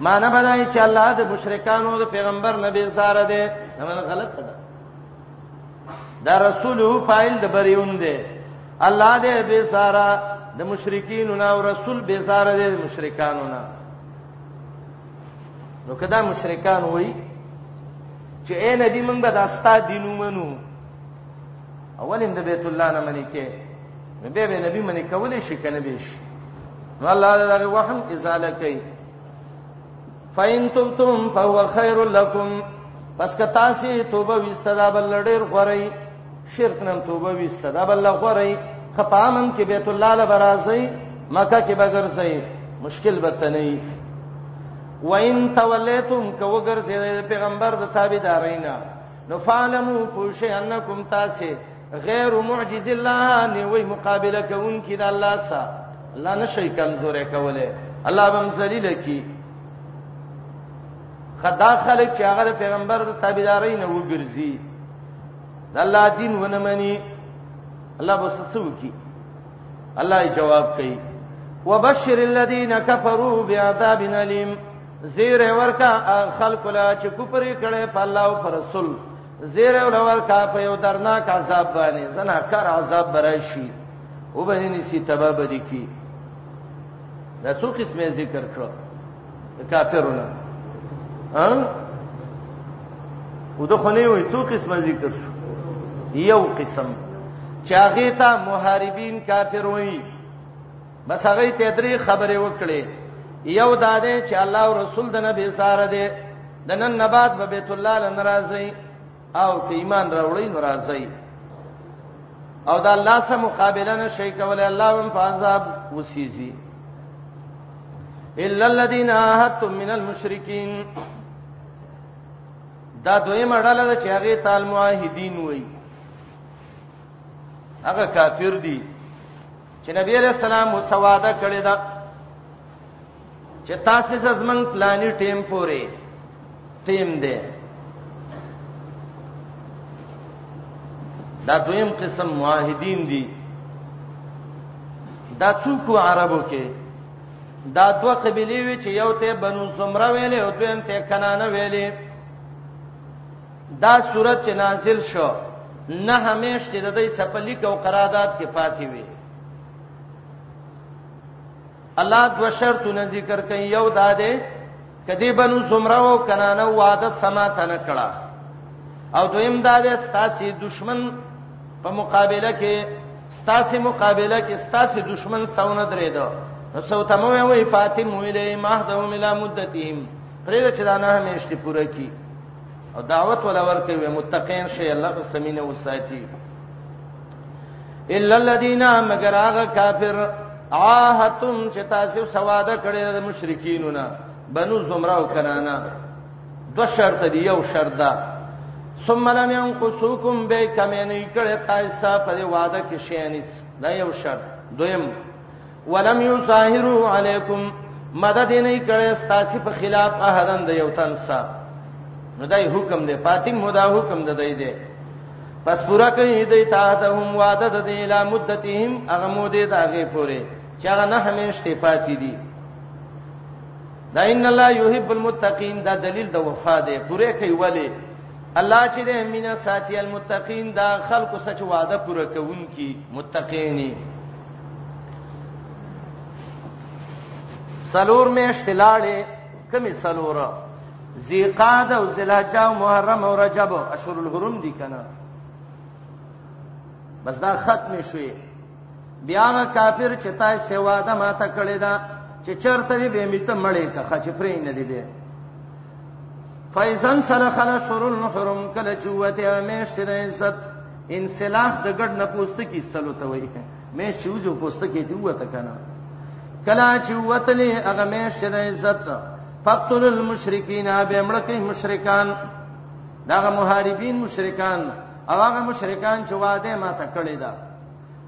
ما نه بدای چې الله د مشرکانو د پیغمبر نبی زار دی نه غلط ده دا رسول فاعل د بریون دی الله دې به سارا د مشرکین او رسول به سارا دې مشرکانو نه نو کدا مشرکان وای چې اے نبی موږ به دا ستا دینو منو اول هم د بیت الله نه منی کې نو به به نبی منی کولې شي کنه به شي نو الله دغه وهم ازاله کوي فین تبتم فهو خیر لکم پس که تاسو توبه وستدا بل ډیر غوري شرک نن توبه وستدا بل غوري خپامن کې بیت الله لبرازي مکه کې بغرزي مشکل به تني وان تولیتم کو ګرځي پیغمبر د تابعدارینا نو فعلمو پوښ انکم تاسو غیر معجز الله نه وی مقابله کوونکی د الله سره الله نشي کمزورې کوله الله بم ذلیل کی خدا خلک چې هغه پیغمبر د تابعداري نه وګرځي د الله دین ونه مني الله به سسو کی الله جواب کوي وبشر الذين كفروا بعذاب اليم زیر ورکا خلق لا چې کوپر کړي په الله او پر رسول زیر ورکا په یو درناک عذاب باندې زنا کار عذاب براشي او به نه سي تباب دي کی دا څو قسمه ذکر کړو کافرونه ها او د خلې وي څو قسمه ذکر شو یو قسم چاغه تا محاربین کافر وایي بس هغه ته درې خبرې وکړي یو دا ده چې الله او رسول د نبی سره ده د نن نبات به بیت الله لناراضي او که ایمان راوړی ناراضي او دا الله سره مقابله نشي کولای الله هم په عذاب وسیږي الا الذين عاهدتم من المشركين دا دوی مړاله د چاغي تال موحدین وای هغه کافر دي چې نبی علیہ السلام مسواده کړی دا چې تاسو زمنګ پلاني ټیم پورې ټیم دی دا دویم قسم معاهدین دي دا څوک عربو کې دا دوه قبيله وی چې یو ته بنو زمره ویلې او دویم ته کنانه ویلې دا صورت چې نازل شو نه همیش چې د دې سپلی کو قرارداد کې پاتې وي الله دو شرطونه ذکر کوي یو دا ده کدی بنو زمره او کنانه وعده سما ته نه کړه او دویم دا ده ستاسو دشمن په مقابله کې ستاسو مقابله کې ستاسو دشمن سونه درې ده نو سو ته مو وی فاطمه ویلې مهدو ملا مدتهم پرې چې دا نه همیشته پوره کی او دعوت ولا ورکوي متقین شي الله په سمینه وساتي الا الذين مگر هغه کافر عاهتم چې تاسو سواده کړی د مشرکینونه بنو زمرا او کنانا دو شرط دی یو شرط دا ثم لم ينقصوكم بكم ان کړه تاسو په وعده کې شینیت دا یو شرط دویم ولم یظاهروا علیکم مدد نه کړي ستاسو په خلاف احدن د یو تن سره نو دای حکم دی فاطم مدا حکم د دی دی پس پورا کوي د تاتهم وعده د دی لا مدتهم هغه مودې دا غي پوره چې هغه نه همیشته پاتې دي دا ان الله يحب المتقين دا دلیل د وفا دی پوره کوي ولی الله چې د امینه ساتي المتقین دا خلکو سچ وعده پوره کوونکي متقینی سلور میشت لاړې کمی سلور ذی قعده او ذلحجه او محرم او رجب اشهر الحرم دي کنه بس دا ختم شوي بیا غا کافر چې تای سیوا ده ماته کړی دا چې چرته دی به میته مړې ته خچ پرې نه دی به فایزن سره خلا شرول حرم کله چوته میشت نه عزت انسلاخ د ګډ نه پوستکی استلو ته وایي مې شوجو پوستکی دی وته کنه کلا چې وتلې هغه مې شته عزت فقتل المشرکین به مړکه مشرکان داغه محاربین مشرکان او هغه مشرکان چې واده ما ته کړی دا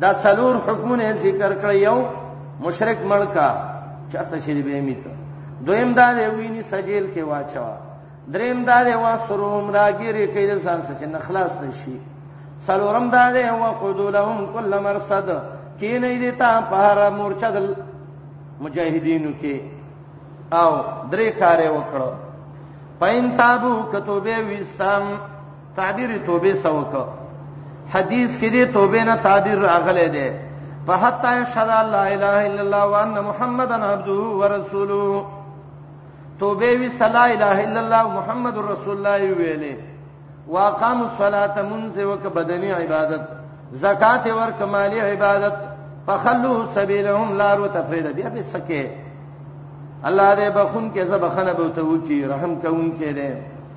دا څلور حکمونه ذکر کړ یو مشرک ملکا چرته شي به میته دویم دا دی ویني سجیل کې واچوا دریم دا دی وا سروم راګيري کې ځان سچ نه خلاص نشي سلورم دا دی وا قدولهم کل مرصد کې نه دي تا په هر مورچه د مجاهدینو کې او درې کارې وکړو پاین تابو کتوبه وستم تعبیر توبه سوک حدیث کې دې توبه نه تعبیر راغله ده په حتا شهد لا اله الا الله وان محمدن عبده ورسوله توبه وی صلا اله الا الله محمد رسول الله ویلې واقام الصلاه منځ وک بدنی عبادت زکات ورک مالی عبادت فخلو سبیلهم لار وتفرید بیا به سکه الله دې بخون کې زبخنه به تو کی رحم کوون کې دې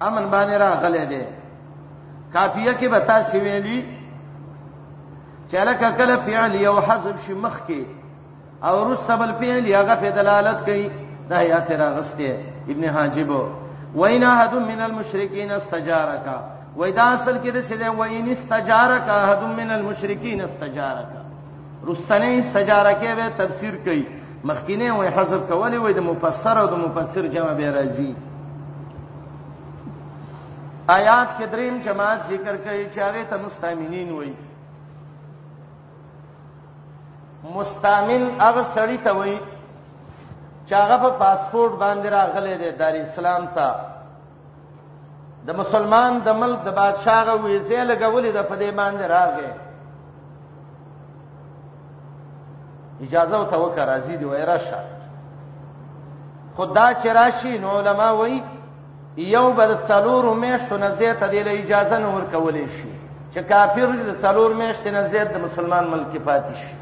امن باندې راغله دي کافیه کې به تاسو ویلي چلکه کله فعل یو حذف شي مخ کې او رسبل فعل هغه په دلالت کوي د حیات راغسته ابن حاجب وین احد من المشرکین استجارک وای دا اصل کې د څه دی وین استجارک احد من المشرکین استجارک رستنه استجاره کې به تفسیر کوي مخکینه وې حذف کولې وې د مفسر او د مفسر جمع به راځي آیات کې دریم جماعت ذکر کوي چې هغه ته مستامینین وایي مستامن هغه سړی ته وایي چې هغه په پاسپورت باندې راغلی دی د اسلام ته د مسلمان د ملک د بادشاہ غو ویزه لګولې د پدې باندې راغې اجازه ته وکړه راځي دی وای راشه خدا چې راشي نو علما وای یو بل څلور میشتو نه زیات دی له اجازه نه ورکولې شي چې کافر د څلور میشتو نه زیات د مسلمان ملک پاتې شي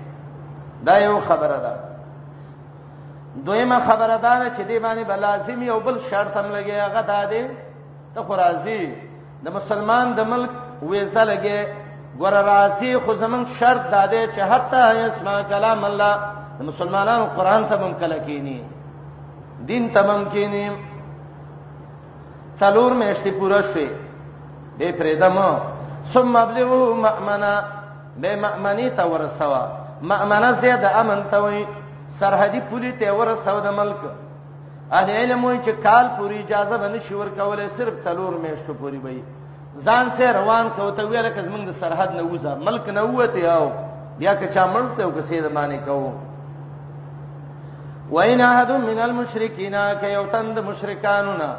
دا یو خبره ده دویمه خبره دا ده چې دې باندې به لازمي او بل شرط هم لګي هغه دا دی ته خو راضي د مسلمان د ملک وېزه لګي ګور راضي خو زمون شرط دا دی چې حتی اسمع کلام الله د مسلمانانو قران ته هم کله کینی دین تمام کینی څلور میاشتې پوره شوې به پرېدم ثم ابلغو مأمنا به مأمنی ته ورسوا مأمنا زید امن ته وي سرحدي پولی ته ورسوا د ملک اهل علم وایي چې کال پوری اجازه بنشي ورکولای صرف څلور میاشتو پوری وي ځان سه روان کو ته ویل کز موږ د سرحد نه وځه ملک نه وته او بیا که چا مړ ته که سید باندې کو وین احد من المشرکین ک یو تند مشرکانو نه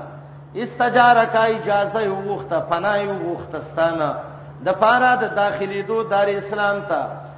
استجاره کا اجازه یو وخت پناه یو وخت ستانه د پاره د داخلي دو دار اسلام ته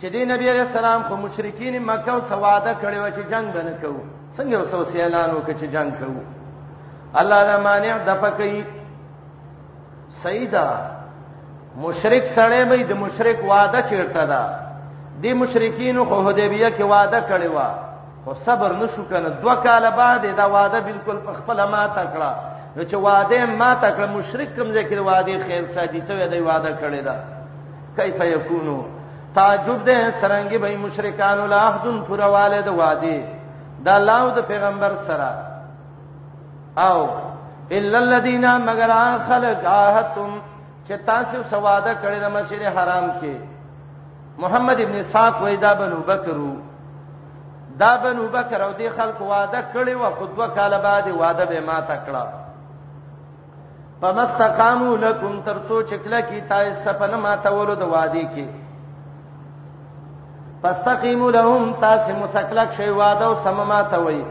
چې دی نبی علیہ السلام خو مشرکین مکه او سواده کړي و چې جنگ بنه کوو څنګه اوسو سیلانو کې چې جنگ کوو الله دا مانع د پکې سیدا مشرک سره به د مشرک وعده چیرته ده د مشرکین خو حدیبیه کې وعده کړي و خو صبر نشو کنه دوه کاله بعد دا وعده بالکل په خپل ما تکړه نو چې وعده ما تکړه مشرک کوم ځای کې وعده خیر سادي ته دی وعده کړی دا کیف یکونو تعجب ده سرنګي به مشرکان له عهدن پرواله د وادي د الله او د پیغمبر سره او الا الذين مگر خلق عهدتم چې تاسو سواده کړی د مسجد حرام کې محمد ابن اسحاق وای دا بنو بکرو دا بنو بکر او دی خلق وعده کړی و خود وکاله بعد وعده به ما تکړه فمستقامو لکم ترڅو چکلا کی تای سپن ما تولو د وادي کې فاستقیموا لهم تاسو مسکلک شی وعده او سم ما توي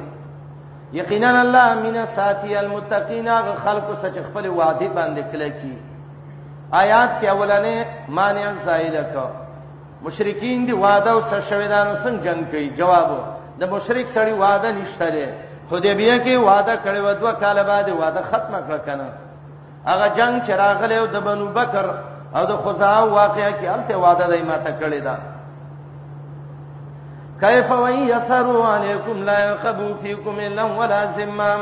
یقینا الله من ساتي المتقین غ خلق سچ خپل وعده باندې کلکی آیات کې اولنې معنی زائل کړه مشرکین دی وعده او سر شوی دا نو څنګه جنگ کوي جواب د مشرک سړی وعده نشته دی حدیبیه کې وعده کړی و دوه کال بعد وعده ختمه کړ کنه هغه جنگ چې راغلی او د بنو بکر او د خزاع واقعیا کې الته وعده دای ماته کړی دا کیف و یسروا علیکم لا یخبو فیکم الا ولا ذمام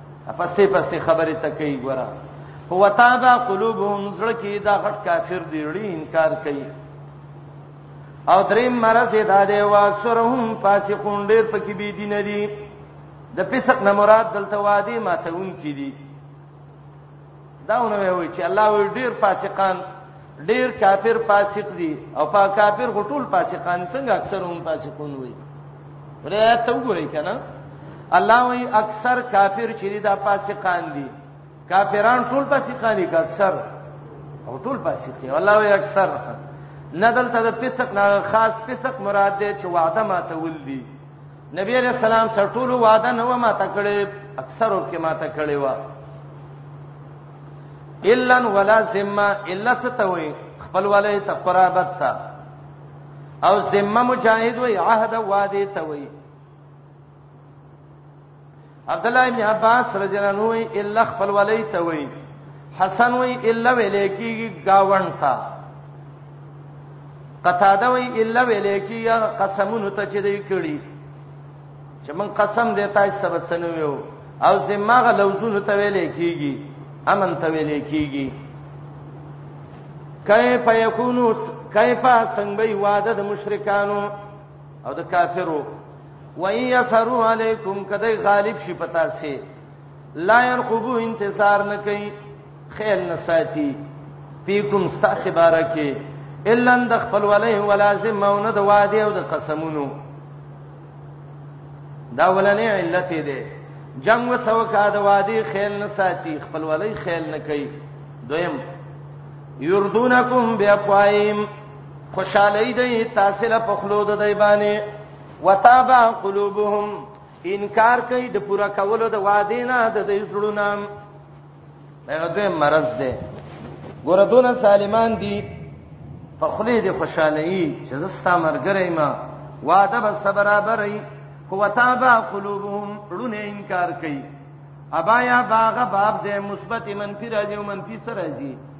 پسته پسته خبره تکي ګورا هو تابا قلوبهم زړه کې دا غټ کافر دی لري انکار کوي او دریم مرز دا دی واسرهم فاسقون ډیر پکې بي دي نه دي د فسق نه مراد دلته وادي ماتون کې دي دا ونه وی چې الله وی ډیر فاسقان ډیر کافر فاسق دي او په کافر غټول فاسقان څنګه اکثر هم فاسقون وي ورته ته وګورئ کنه الله وی اکثر کافر چې دا فاسقان دي کافران ټول فاسقان دي اکثر او ټول فاسق دي الله وی اکثر ندل ته د فسق نه خاص فسق مراد دی چې وعده ماته ولدي نبی علیہ السلام سره ټول وعده نه و ماته کړې اکثرو کې ماته کړې و الا ولا ذمه الا ستوي خپل ولې ته قرابت تا او ذمه مجاهد وي عهد وادي ته وي عبد الله ابن عباس رضی الله عنه وی الا خپل ولی ته وی حسن وی الا ویلې کیږي گاوند ته قتاده وی الا ویلې کیږي قسمونه ته چې دی کړی چې من قسم دې تای سبت سنویو او زمغه لوزونه ته ویلې کیږي امن ته ویلې کیږي کیف یکونو کیف څنګه وی واده د مشرکانو او د کافرو وَيَسَرُوا عَلَيْكُمْ کدی غالب شي پتا سي لا يرقبو انتظار نه کوي خیال نه ساتي پیکم ستاسو بارکه الا د خپل ولای ولازم او نه د وعده او د قسمونو دا ولنې علت دی جنگ وسو کا د وادي خیل نه ساتي خپل ولای خیل نه کوي دویم یردونکم بیاقوایم خوشالۍ دی تاسو له پخلو د دی باندې وتابا قلوبهم انکار کوي د پورا کولو د وعده نه د دې زړونه دا دوی مرز دی ګوره دونه سالمان دي په خله دي خوشالۍ چې زستا مرګره ما وعده به برابرې هو تابا قلوبهم رونه انکار کوي ابا یا باغ باب دې مثبت منفی راځي او منفی سره راځي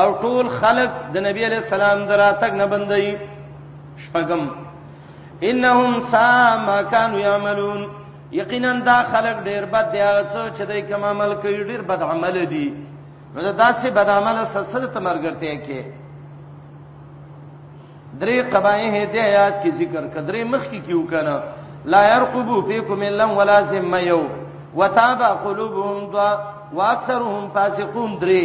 او ټول خلق د نبی علی السلام دراتک نه بندي شپغم انهم سا ما كانوا يعملون یقینا دا خلق ډیر بد دی هغه څه چې دوی کوم عمل کوي ډیر بد عمل دي نو دا داسې بد عمل سلسله تمرګرته کې درې قبایه دې آیات کې ذکر کړې مخ کې کیو کنه لا يرقبو فيكم الا ولا ذمه يو وتابع قلوبهم دعا واكثرهم فاسقون درې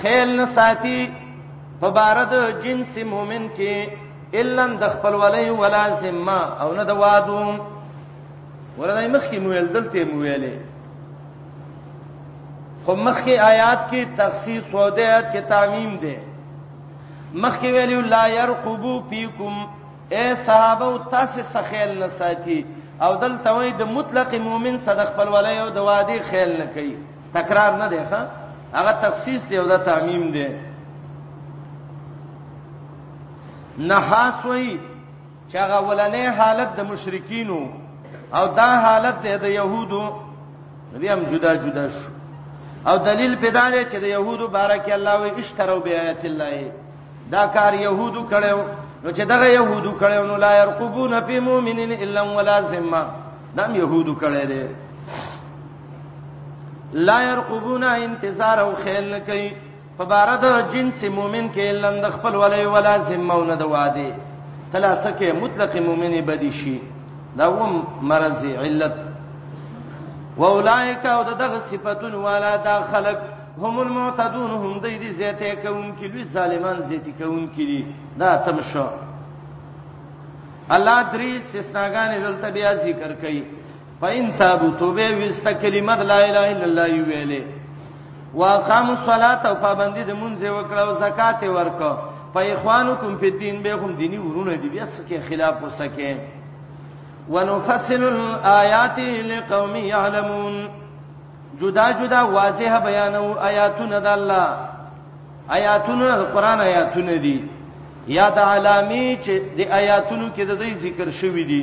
خیل نه ساتي په بارد جنس مؤمن کې الا د خپل ولای ولا ذمه او نه د وادو ورنه مخکې مو ویل دلته مو ویلې خو مخکې آیات کې تخصیص سودات کې تعمیم ده مخکې ویلو لا يرقبو فیکم اے صحابه او تاسو سخیل نه ساتي او دلته وای د مطلق مؤمن صدق خپل ولای او د وادي خیل نه کوي تکرار نه دی ښا هغه تخصیص دی او دا تعمیم دی نحاس وی چې هغه ولنې حالت د مشرکینو او دا حالت دی د يهودو دې هم جدا جدا شو او دلیل پیدا دی چې د يهودو بارک الله وی اشترو بیات الله دا کار يهودو کړو نو چې دغه يهودو کړو نو لا يرقبون في مؤمن الا ولا ذمه دا يهودو کړی دی لا يرقبون انتظار او خیال نه کوي په بار د جنس مؤمن کې لند خپل ولې ولا ذمه نه د واده تلاسکه مطلق مؤمن بدی شي دا وم مرض علت واولائک او دغه صفاتون والا دا خلق هم المعتدون هم د دې زیته کوم کې لوی ظالمان زیته کوم کې دي دا تمشو الله درې استثناګانې دلته بیا ذکر کړي فإن تابوا توبه وست کلمه لا اله الا الله ویلې واقاموا الصلاه او پابندي د مونږه وکړه او زکات ورکړه په اخوانکم په دین به هم دینی ورونه دی بیا سکه خلاف وسکه ونفصل الآيات لقوم يعلمون جدا جدا واضح بیانو آیاتونه د الله آیاتونه د قران آیاتونه دي یا د علامی چې د آیاتونو کې د دې ذکر شوی دي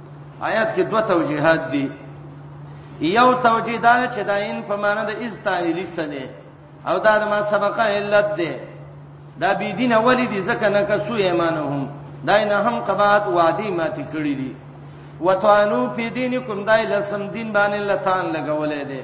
آیات کې دوه توجیهات دي یو توجیه دا چې دا ان په معنی د استایلی سده او دا د ما سبقه علت ده دا بی دین اولی دي ځکه نه که سو ایمانهم دا نه هم قبات وادي ماتي کړی دي وتوانو په دینکم دای لسم دین باندې لتان لګولې دي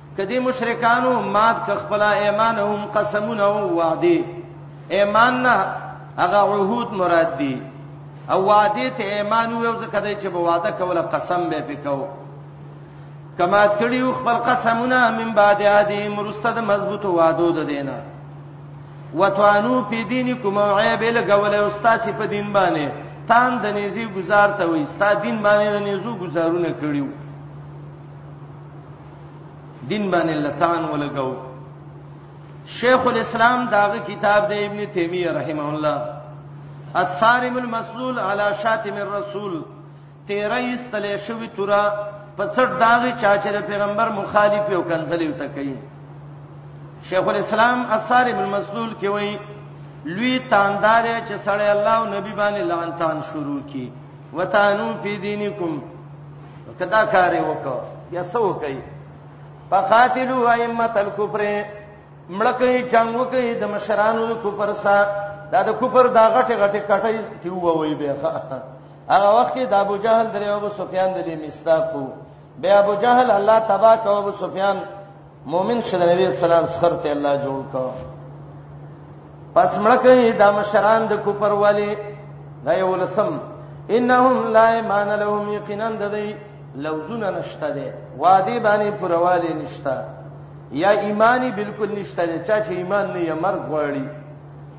کدی مشرکانو مات ک خپل ایمانهم قسمونه او وعده ایمان نه هغه عهود مراد دي او وعده ته ایمان یو ځکه دی چې به وعده کوله قسم به پکاو کمات کړیو خپل قسمونه من بعد عادی مرستد مضبوط وعده ده دینه وتوانو په دینکم عیب لګول او استاد په دین باندې تان د نيزي گزار ته وي استاد دین باندې نيزو گزارونه کړیو دین باندې لتان ولګاو شیخ الاسلام داغه کتاب د ابن تیمیه رحمه الله الصارم المسلول علی شاتم الرسول 13 استلې شوی تورا په څټ داغه چا چې پیغمبر مخالف یو کنځلې وته کوي شیخ الاسلام الصارم المسلول کې وایي لوی تاندار چې سړی الله او نبی باندې لعنتان شروع کی وتانو فی دینکم کدا کار وکړه یا څه وکړي فقاتلوا ائمه الكفر مړکې چنګو کې د مشرانو د کفر سره دا د کفر دا غټه غټه کټه چې ووي به هغه وخت کې د ابو جهل درې ابو سفیان د دې مستاق وو به ابو جهل الله تبارک او ابو سفیان مؤمن شل نبی اسلام سخر ته الله جوړ کا پس مړکه دا مشران د کوپر والی دا یو لسم انهم لا ایمان لهم یقینا ددی لوزونه نشته دی وادي باندې پرواله نشته یا ایمانی بالکل نشته دی چا چې ایمان نه یې مرګ غواړي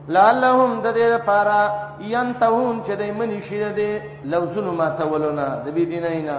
لعلهم د دې لپاره ينتهون چې دای منی شي د لوزونه ماتولونه د بی دینه نه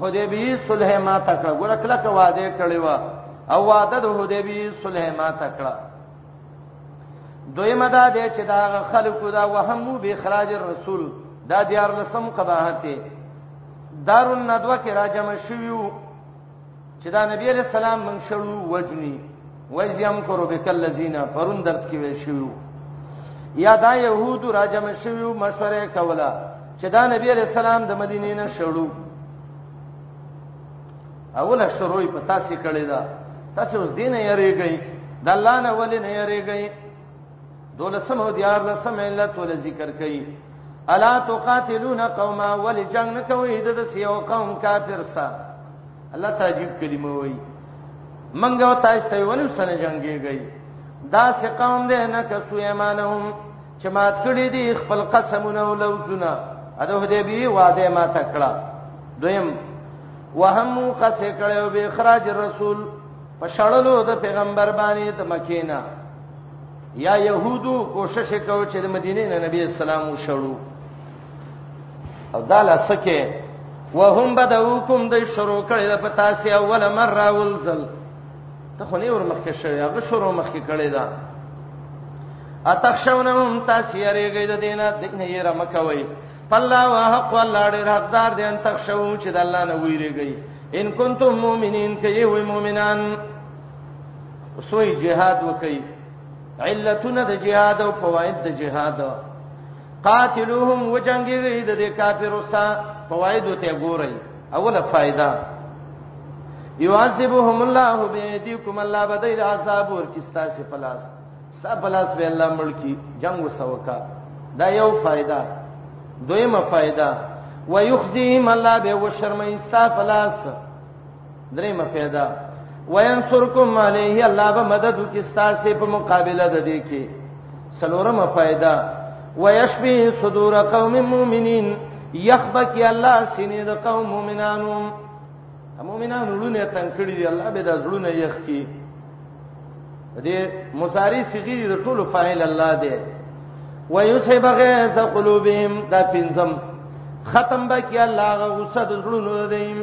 حدیبی صلح ما تکړه ګور کله ک وعده کړی و او وعده د حدیبی صلح ما تکړه دویمه دا دی چې دا خلکو دا وهمو به اخراج الرسول دا دیار لسم قباحت دارون ندوه کې راجم شویو چې دا نبی علیہ السلام من شړو وجنی وایز یمکر بک الذین پرون درس کې ویل شو یا دا يهود راجم شوی مشوره کوله چې دا نبی علیہ السلام د مدینې نه شړو اوله شروع په تاسو کړی دا تاسو اوس دینه یریږئ د الله نه ولې نه یریږئ دولسم او دیار لسم علت ول ذکر کړي الا تقاتلون قوما ول جنگ نه کوي د سیو قوم کافر سا الله تعجب کلمه وای منګه او تاسو ته ول سره جنگيږي دا سه قوم ده نه کسو ایمانهم چې ما کړی دي خپل قسمونه او لوزونه اده دې بي وعده ما تکړه دویم وهم قصه کړو به اخراج رسول په شړلو د پیغمبر باندې د مکینا یا يهودو کوشش وکاو چې د مدینه نه نبی اسلام وشړو او دا لاسکه وهم بدوکم د شروع کړي د پتا سي اول مره ولزل ته خو نه ور مخکې شوی هغه شروع مخکې کړي دا اتخشونهم تاسو یریږئ د دینه دینه یې رمکوي فالله وحق الله ډېر حقدار دي ان تخشو چې د الله نه ویریږئ ان کنتم مؤمنین کې وي مؤمنان سوی جهاد وکي علتونه د جهاد او فواید د جهاد قاتلوهم وجنګي د دې کافرو سره فواید ته ګورئ اوله فائدہ یعذبهم الله بيديكم الله بدل عذاب ور کی ستاسو پلاس ستا پلاس به الله ملکی جنگ وسوکا دا یو فائدہ دویمه فائدہ ويخزيهم الله به وشرمای ستا پلاس درې مفیدا وینصرکم علیه الله به مدد وکي ستاسو په مقابله د دې کې سلورمه فائدہ ويشفي صدور قوم مؤمنين يخبك الله سینې د قوم مؤمنانو مؤمنانو لونه تنگ کړی دی الله به د زړونه یخ کی دې مصاری صيغه د ټولو فاعل الله دی ويصيب غيظ قلوبهم دا پنځم ختم بکی الله غوسه د زړونو دیم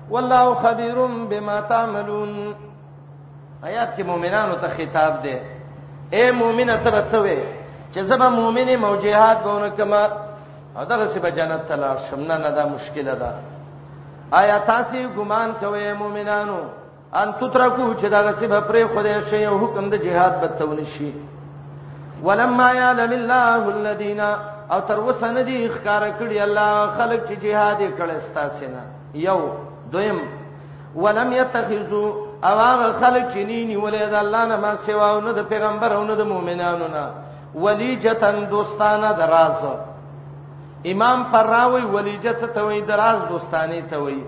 والله خبير بما تعملون آیات کې مؤمنانو ته خطاب دی اے مؤمنه ته بچوي چې زما مؤمنه موجهات ونه کما او دغه سبا جنت ته لار شم نه دا مشکله ده آیا تاسو ګمان کوئ مؤمنانو ان تترکو چې دغه سبا پرې خدای شي او حکم د جهاد بتون شي ولما يعلم الله الذين او تر وسنه دي ښکار کړی الله خلق چې جهاد کړي ستاسو نه یو دویم ولم يتخذوا او هغه خلک چې نه نیولې د الله نه ما سوا او نه د پیغمبر او نه د مؤمنانو نه ولیجتن دوستانه دراز امام فراوی ولیجه څه ته وای دراز دوستانه ته وای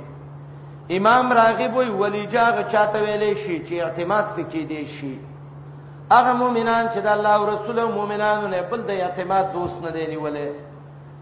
امام راغب وای ولیجه هغه چاته ویلې شي چې اعتماد پکې دی شي هغه مؤمنان چې د الله او رسول او مؤمنانو نه بل د اعتماد دوست نه دی نیولې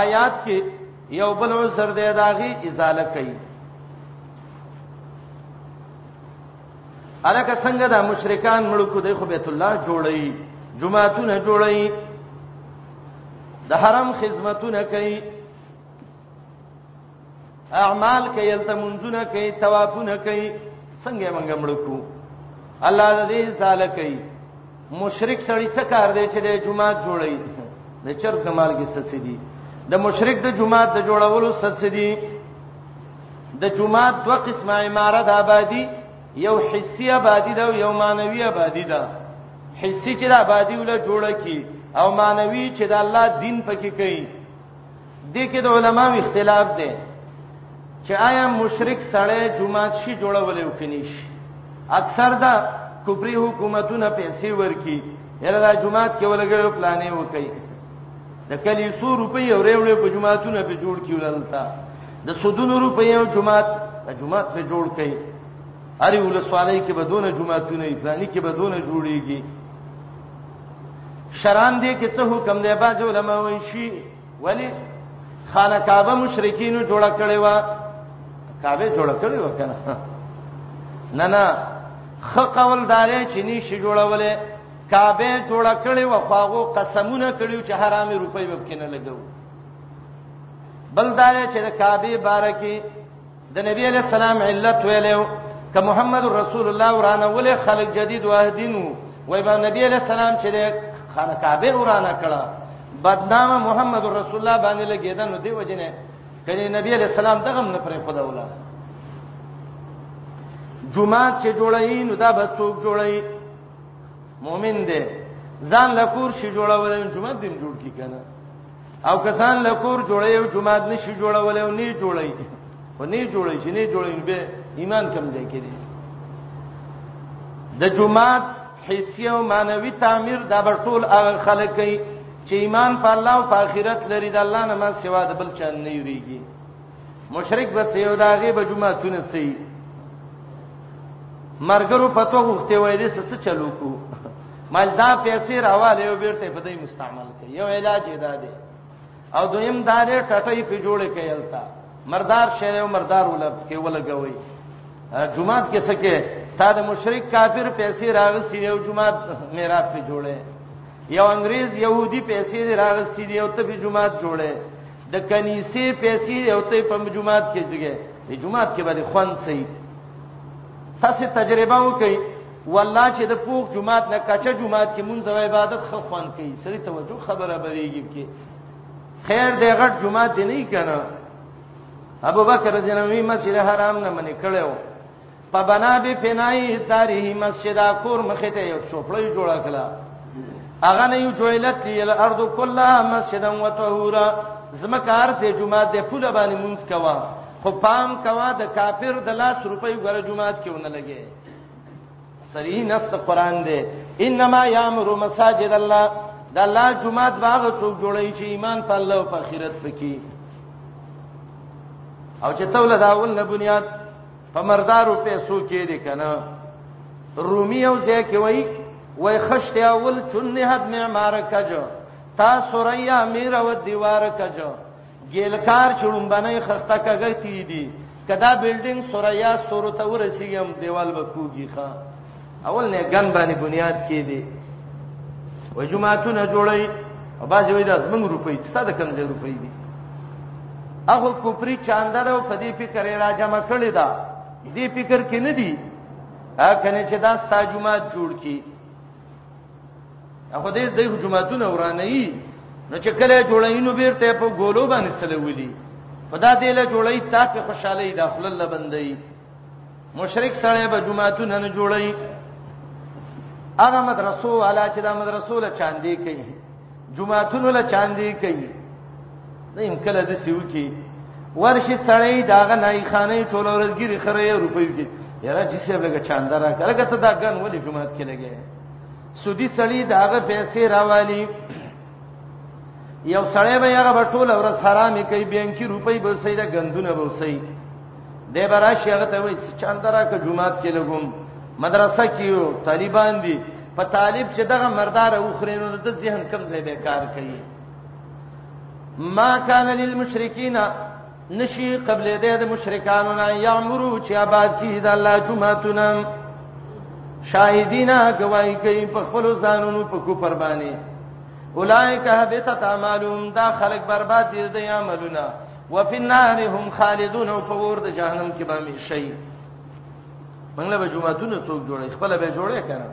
آیات کې یو بل عذر دی داغي ازاله کوي الکه څنګه دا مشرکان ملکو دی خو بیت الله جوړي جمعهتونه جوړي د حرم خدمتونه کوي اعمال کوي الته منځونه کوي توافونه کوي څنګه مونږ مړکو الله دې زاله کوي مشرک سړی څه کار دی چې د جمعه جوړي د چرګ د مال کې څه دي د مشرک د جمعه د جوړولو څه دي د جمعه دوه قسمه عمارت د آبادی یو حسی آبادی ده او یو مانوي آبادی ده حسی چې د آبادی ول جوړه کی او مانوي چې د الله دین پکې کوي دې کې د علماو اختلاف دی چې آیا مشرک سړی جمعات شي جوړولې او کني شي اکثر دا کوپری حکومتونه پیسې ورکي یره دا جمعات کې ولګیو پلانې وکړي د کلی 100 روپۍ او ریوړې په جمعاتونه په جوړ کیو لالتا د سودونو روپۍ او جمعات د جمعات په جوړ کړي اری ولسوالۍ کې بدون جمعاتونه پلانې کې بدون جوړیږي شران دې کې څه حکم دی باج علماء وایي شي ولی خانه کعبه مشرکینو جوړ کړي وا کعبه جوړ کړي وکنه نه نه خقول دارې چې نشي جوړولې کعبه جوړ کړي و خواغو قسمونه کړیو چې حرامي روپۍ وبکینه لګو بل دارې چې د کعبه بارکی د نبی علی السلام علت ویلو ک محمد رسول الله ورانه ولې خلق جدید واهدینو وای با نبی علی السلام چې خانه کعبه ورانه کړه بدنام محمد رسول الله باندې لګیدل نو دی وجنه کله نبی علی السلام دغه نه پرې خدا ولا جمعه چې جوړای نو دا به څوک جوړای مؤمن دی ځان لکور شي جوړول جمعه دین جوړ کی کنه او کسان له کور جوړي او جماعت نشي جوړول او نه جوړي خو نه جوړي چې نه جوړي به ایمان کم ځای کې دي د جماعت حسي او مانوي تعمیر دا بر ټول هغه خلک کوي چې ایمان په الله او په آخرت لري د الله نه ما سوا د بل چا نه یریږي مشرک به څه یو داغه به جمعهتون څه مرګرو پتو غوښته وای دې څه چلو کو مال دا پیسې راواله یو بیرته په دې مستعمل کړي یو علاج ادا دی او دویم دا دې ټټې په جوړې کې یلتا مردار شری او مردار ولب کې ولګوي جمعات کې سکه تا د مشرک کافر پیسې راغسي یو جمعات میرات په جوړې یو انګريز يهودي پیسې راغسي دی او ته په جمعات جوړې د کنيسې پیسې او ته په جمعات کې دیګه د جمعات کې باندې خوان سي تاسو تجربه وکړئ والله چې د پوخ جمعات نه کچه جمعات کې مونږ او عبادت خو خوان کوي سړي توجه خبره بریږي کې خیر دې غټ جمعات دی نه کنه ابو بکر رضی الله عنه مسجد حرام نه منې کړو په بنا به فنای تاریخ مسجد کور مخې ته یو چوپړی جوړ کړه اغه نه یو جوړلت دی الارض کلها مسجدا وطهورا زمکار سه جمعه د پول باندې مونږ کوا خو پام کوا د کافر د لاس روپۍ غره جمعه کې ونه لګي صریح نص قرآن دی انما یامر مساجد الله د الله جمعات باغ څوک جوړی چې ایمان په الله او په آخرت پکې او چې توله دا ول نه بنیاد په مردارو پیسو کې دي کنه رومي او ځای کې وای وای خشت اول چنه حد معمار کجو تا سوریا میر و دیوار کجو ګیلکار چړمبنه خسته کګی تی دی کدا بلډینګ سوریا سور ته ورسیم دیوال وکوږي ښا اول نه ګن باندې بنیاد کې دی و جمعهتونه جوړی او باځي وای د زمنګ روپۍ ستاده کم ځای روپۍ دي هغه کوپری چاندر او په دې فکر را جمع کړی دا دې فکر کې نه دی ا کنه چې دا ستا جمعه جوړ کی هغه دې د جمعهتون ورانه یي نو چې کله جوړینو بیرته په ګولو باندې سلولي خدا دې له جوړی تا په خوشاله داخله لبندې مشرک سره به جمعهتون نه جوړی هغه مدرسو والا چې دا مدرسو له چاندې کوي جمعهتون ولا چاندې کوي نه هم کله د سیو کې ورشي سړی داغه نای خانه ټول ورځګيري خره روپۍ کې یاره چې څه بلګه چاندرا کله کته دا ګن ولې جمعهت کې لګي سودی سړی داغه پیسې راوالي یو سړی به هغه ټول ورځ حرامي کوي بانکی روپۍ به سیدا غندونه به سیدا دی به راشي هغه ته وایي چې چاندرا که جمعات کې لګوم مدرسه کې یو طالبان دي په طالب چې دغه مردار اوخرینو د ذهن کم ځای به کار کوي ما کان للمشرکین نشي قبل دې د مشرکانو نه یامرو چې آباد کی د الله جمعتونه شاهدینا گواہی کوي په خپل ځانونو په کو قرباني اولائک هبتت اعمالهم دا خلق برباد دي د عملونه وفي النار هم خالدون او په ور د جهنم کې به همیشئ منګله به جمعهتون څوک جوړي خپل به جوړي کنه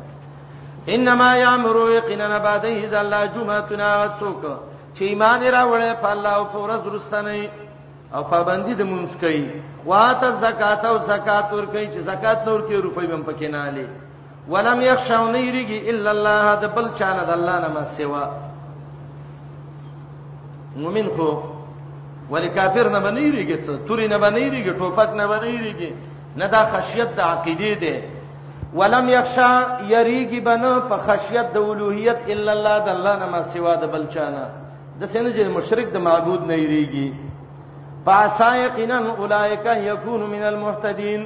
انما یامرو یقینا بعده اذ الله جمعهتون څوک چې ایمان راوړې په الله او پر ورځ رستنه او پابندي د مونږ کوي واته زکات او زکات ور کوي چې زکات نور کې روپۍ هم پکې نه علي ولم يخشوا نيرګي الا الله د بل چانه د الله نه ما سوا مومن خو ولی کافر نه بنیریږي څه توري نه بنیریږي ټوپک نه بنیریږي نه دا خشیت د عقیده ده ولم یخشا یریږي بنه په خشیت د اولوہیت الا الله د الله نه ما سوا د بل چانه د سینې چې مشرک د معبود نه یریږي پاسا یقینا اولایک یکون من المهتدین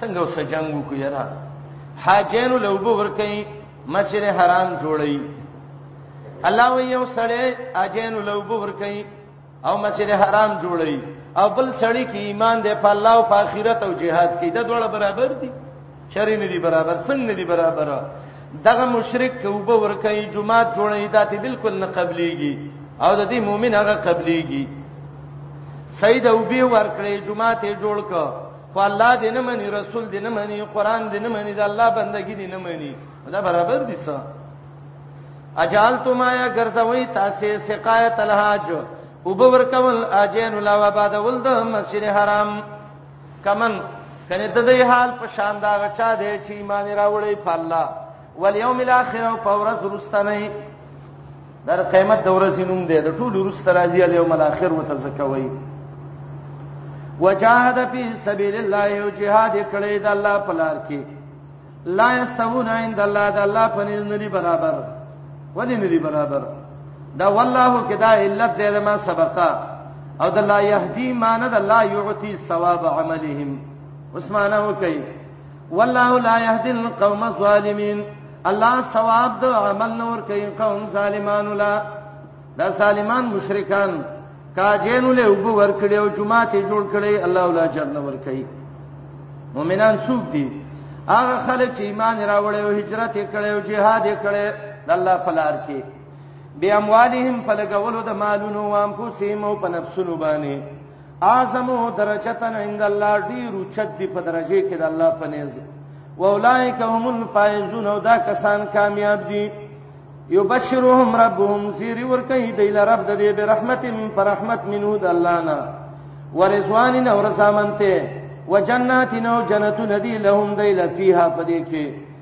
څنګه اوس جنگ وکړي یاره حاجینو له وبو ور کوي مسجد حرام جوړي الله وی یو سړی اجینو له وبو ور کوي او مسجد حرام جوړي او بل سړی کې ایمان دی په الله او په آخرت او جهاد کې د دوړه برابر دي چری نه دي برابر څنګه نه دي برابر دغه مشرک کې وبو ور کوي جمعه جوړي داتې بالکل نه قبليږي او د دې مؤمن هغه قبليږي سید او به ور کړې جمعه ته جوړ کړ خو الله دې نه مني رسول دې نه مني قران دې نه مني د الله بندګي دې نه مني دا برابر دي څه اجال تو ما یا ګرځوي تاسو سقایت الحاج وبور کول اجین لا وباد ول د مسجد حرام کمن کنه د دې حال په شان دا غچا دی چې ایمان راوړی په الله والیوم الاخر او په ورځ رستنه دا د قیامت د ورځې نوم دی د ټولو وروسته راځي الیوم الاخر وته ځکه وایي وجاهد فی سبیل الله او جهاد کړی د الله په لار کې لا یستوون عند الله د الله په نزد ندی برابر ولې ندی برابر دا والله کې دا علت دی ما سبقا او د لا یهدی مان د لا یعطی ثواب عملهم عثمانه کوي والله لا يهدي القوم الظالمين الله ثواب د عمل نور کوي قوم ظالمان لا دا ظالمان مشرکان کاجین له وب ور کړی او جمعه ته جوړ کړی الله ولا جنت ور کوي مؤمنان څوک دي هغه خلک چې ایمان راوړی او هجرت کړی او jihad کړی د الله په لار کې بیا اموالهم په لګولو د مالونو او انفسهم او په نفسونو باندې اعظمه درجتن عند الله ډیر چد دی په درجه کې د الله په نيز و اولائک هم الفائزون او دا کسان کامیاب دي یبشرهم ربهم زیر ور کوي د رب د دې به رحمت پر رحمت منو د الله نه ورزوان نه ورسامنته وجنات نو جنت ندی لهم دیل فیها پدې کې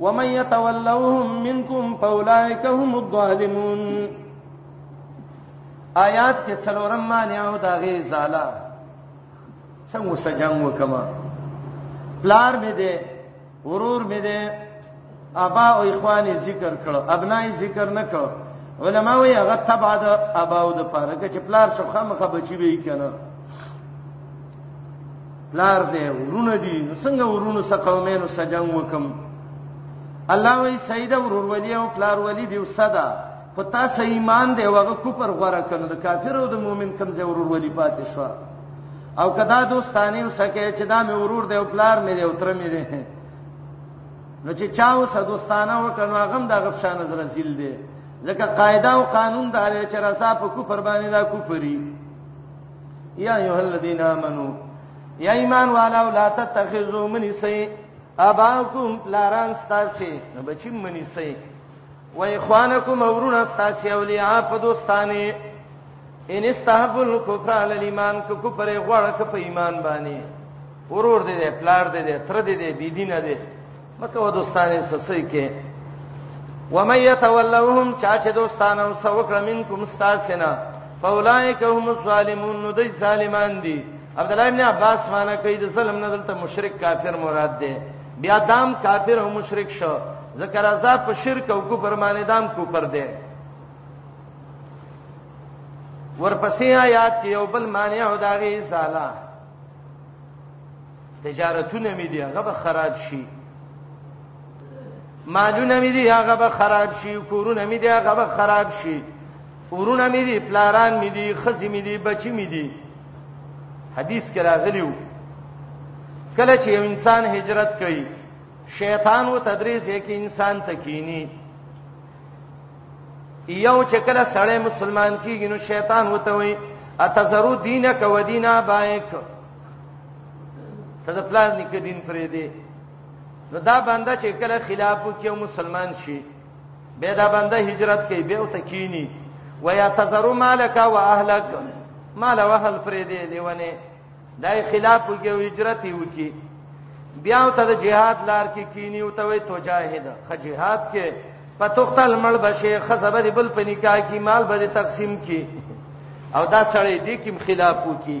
ومن يتولوهم منكم فاولئك هم الظالمون آیات کې څلورم معنی او دا غي زالا څنګه سجنګ وکما پلار مې دې ورور مې دې ابا او اخوان ذکر کړو ابنای ذکر نه کړو علما وی هغه تبع د ابا او د پاره کې پلار شخه مخه بچي به یې کنه پلار دی ورونه دي نو څنګه ورونو سره قومینو سره جنگ وکم الله وی سید ورور ولی او پلار ولی دی وسدا خو تاسو ایمان دی وغه کوپر غره کنه د کافر او د مؤمن کم زه ورور ولی پاتې شو او کدا دوستانی وسکه چې دا مې ورور دی او پلار مې دی او تر مې دی نو چې چا وسه دوستانه وکنو هغه د غفشا نظر زیل دی ځکه قاعده او قانون د هر چرسا په کوپر باندې دا کوپری یا ایه الذین آمنو یا ایمان والاو لا تتخذوا من سی اباکم پلاران ستاسو نه بچی منی سی و اخوانکم اورون ستاسو اولیاء په دوستانه ان استحب الكفر علی الايمان کو کفر غوړه ک په ایمان باندې ورور دې پلار دې تر دې دې بيدینه دې مکه و دوستانه سسوي کې ومن يتولهم چا چې دوستانه او سوکړه منکم استاسنا فاولائک هم الظالمون نو دای ظالمان دي عبد الله ابن عباس معنی کوي د ظلم نه دلته مشرک کافر مراد ده بیا دام کافر او مشرک شو ذکر ازا په شرک او کفر باندې دام کفر ده ورپسې آیات کې یو بل معنی او داغي ازاله تجارتونه مې دي هغه به خراب شي مالونه مې دي هغه به خراب شي کورونه مې دي هغه به خراب شي ورونه مې دي پلاران مې دي خزې مې دي بچي مې دي حدیث کې راغلیو کله چې یو انسان هجرت کوي شیطان و تدریس یې کې انسان تکینی یو چې کله سړی مسلمان کیږي نو شیطان وته وي اتزرو دینک و دینا بایک ته د پلان نکې دین پرې دی نو دا بنده چې کله خلاف کوي مسلمان شي به دا بنده هجرت کوي به او تکینی ويا تزرو مالک او اهلک مال او اهل پرې دی لیونه دای خلاف کوي او هجرت وکي بیا ته د جهاد لار کې کینی او ته وي توجاهد خ جهاد کې پتوختل مړ بشي خزبر بل پنیکا کی مال به تقسیم کی او دا سړی دې کوم خلاف وکي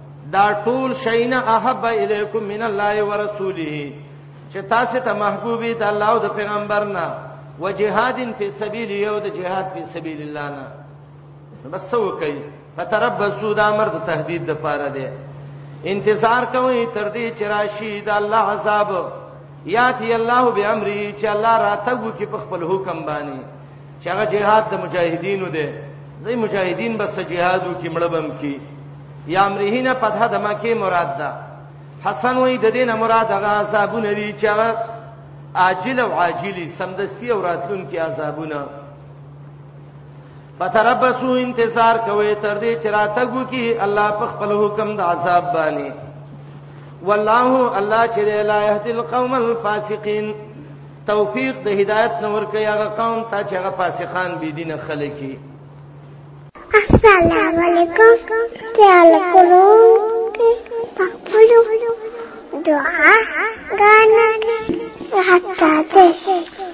دا ټول شینا احب الیکم من الله ورسوله چې تاسو ته محبوبي د الله او د پیغمبر نه وجهادن فی سبیل یو د جهاد فی سبیل الله نه بس وکي فتربصوا دا امر د تهدید د پاره دی انتظار کوئ تر دې چې راشي د الله عذاب یاتی الله به امر چې الله راتګو کې په خپل حکم باندې چې هغه جهاد د مجاهدینو دی زې مجاهدین بس جهادو کې مړبم کی یا امرهین فتح د مکه مراد ده حسن وې د دینه مراد هغه عذابونه دي چې هغه عاجل او عاجلی سمدستی او راتلون کې عذابونه فتربسو انتظار کوي تر دې چې راتګو کې الله په خپل حکم د عذاب باندې والله الله چې لا يهدي القوم الفاسقين توفیق د هدایت نه ورکه هغه قوم ته چې هغه فاسقان بی دینه خلک کی السلام علیکم تعال کولو پخپلو دعا غانا حتا ته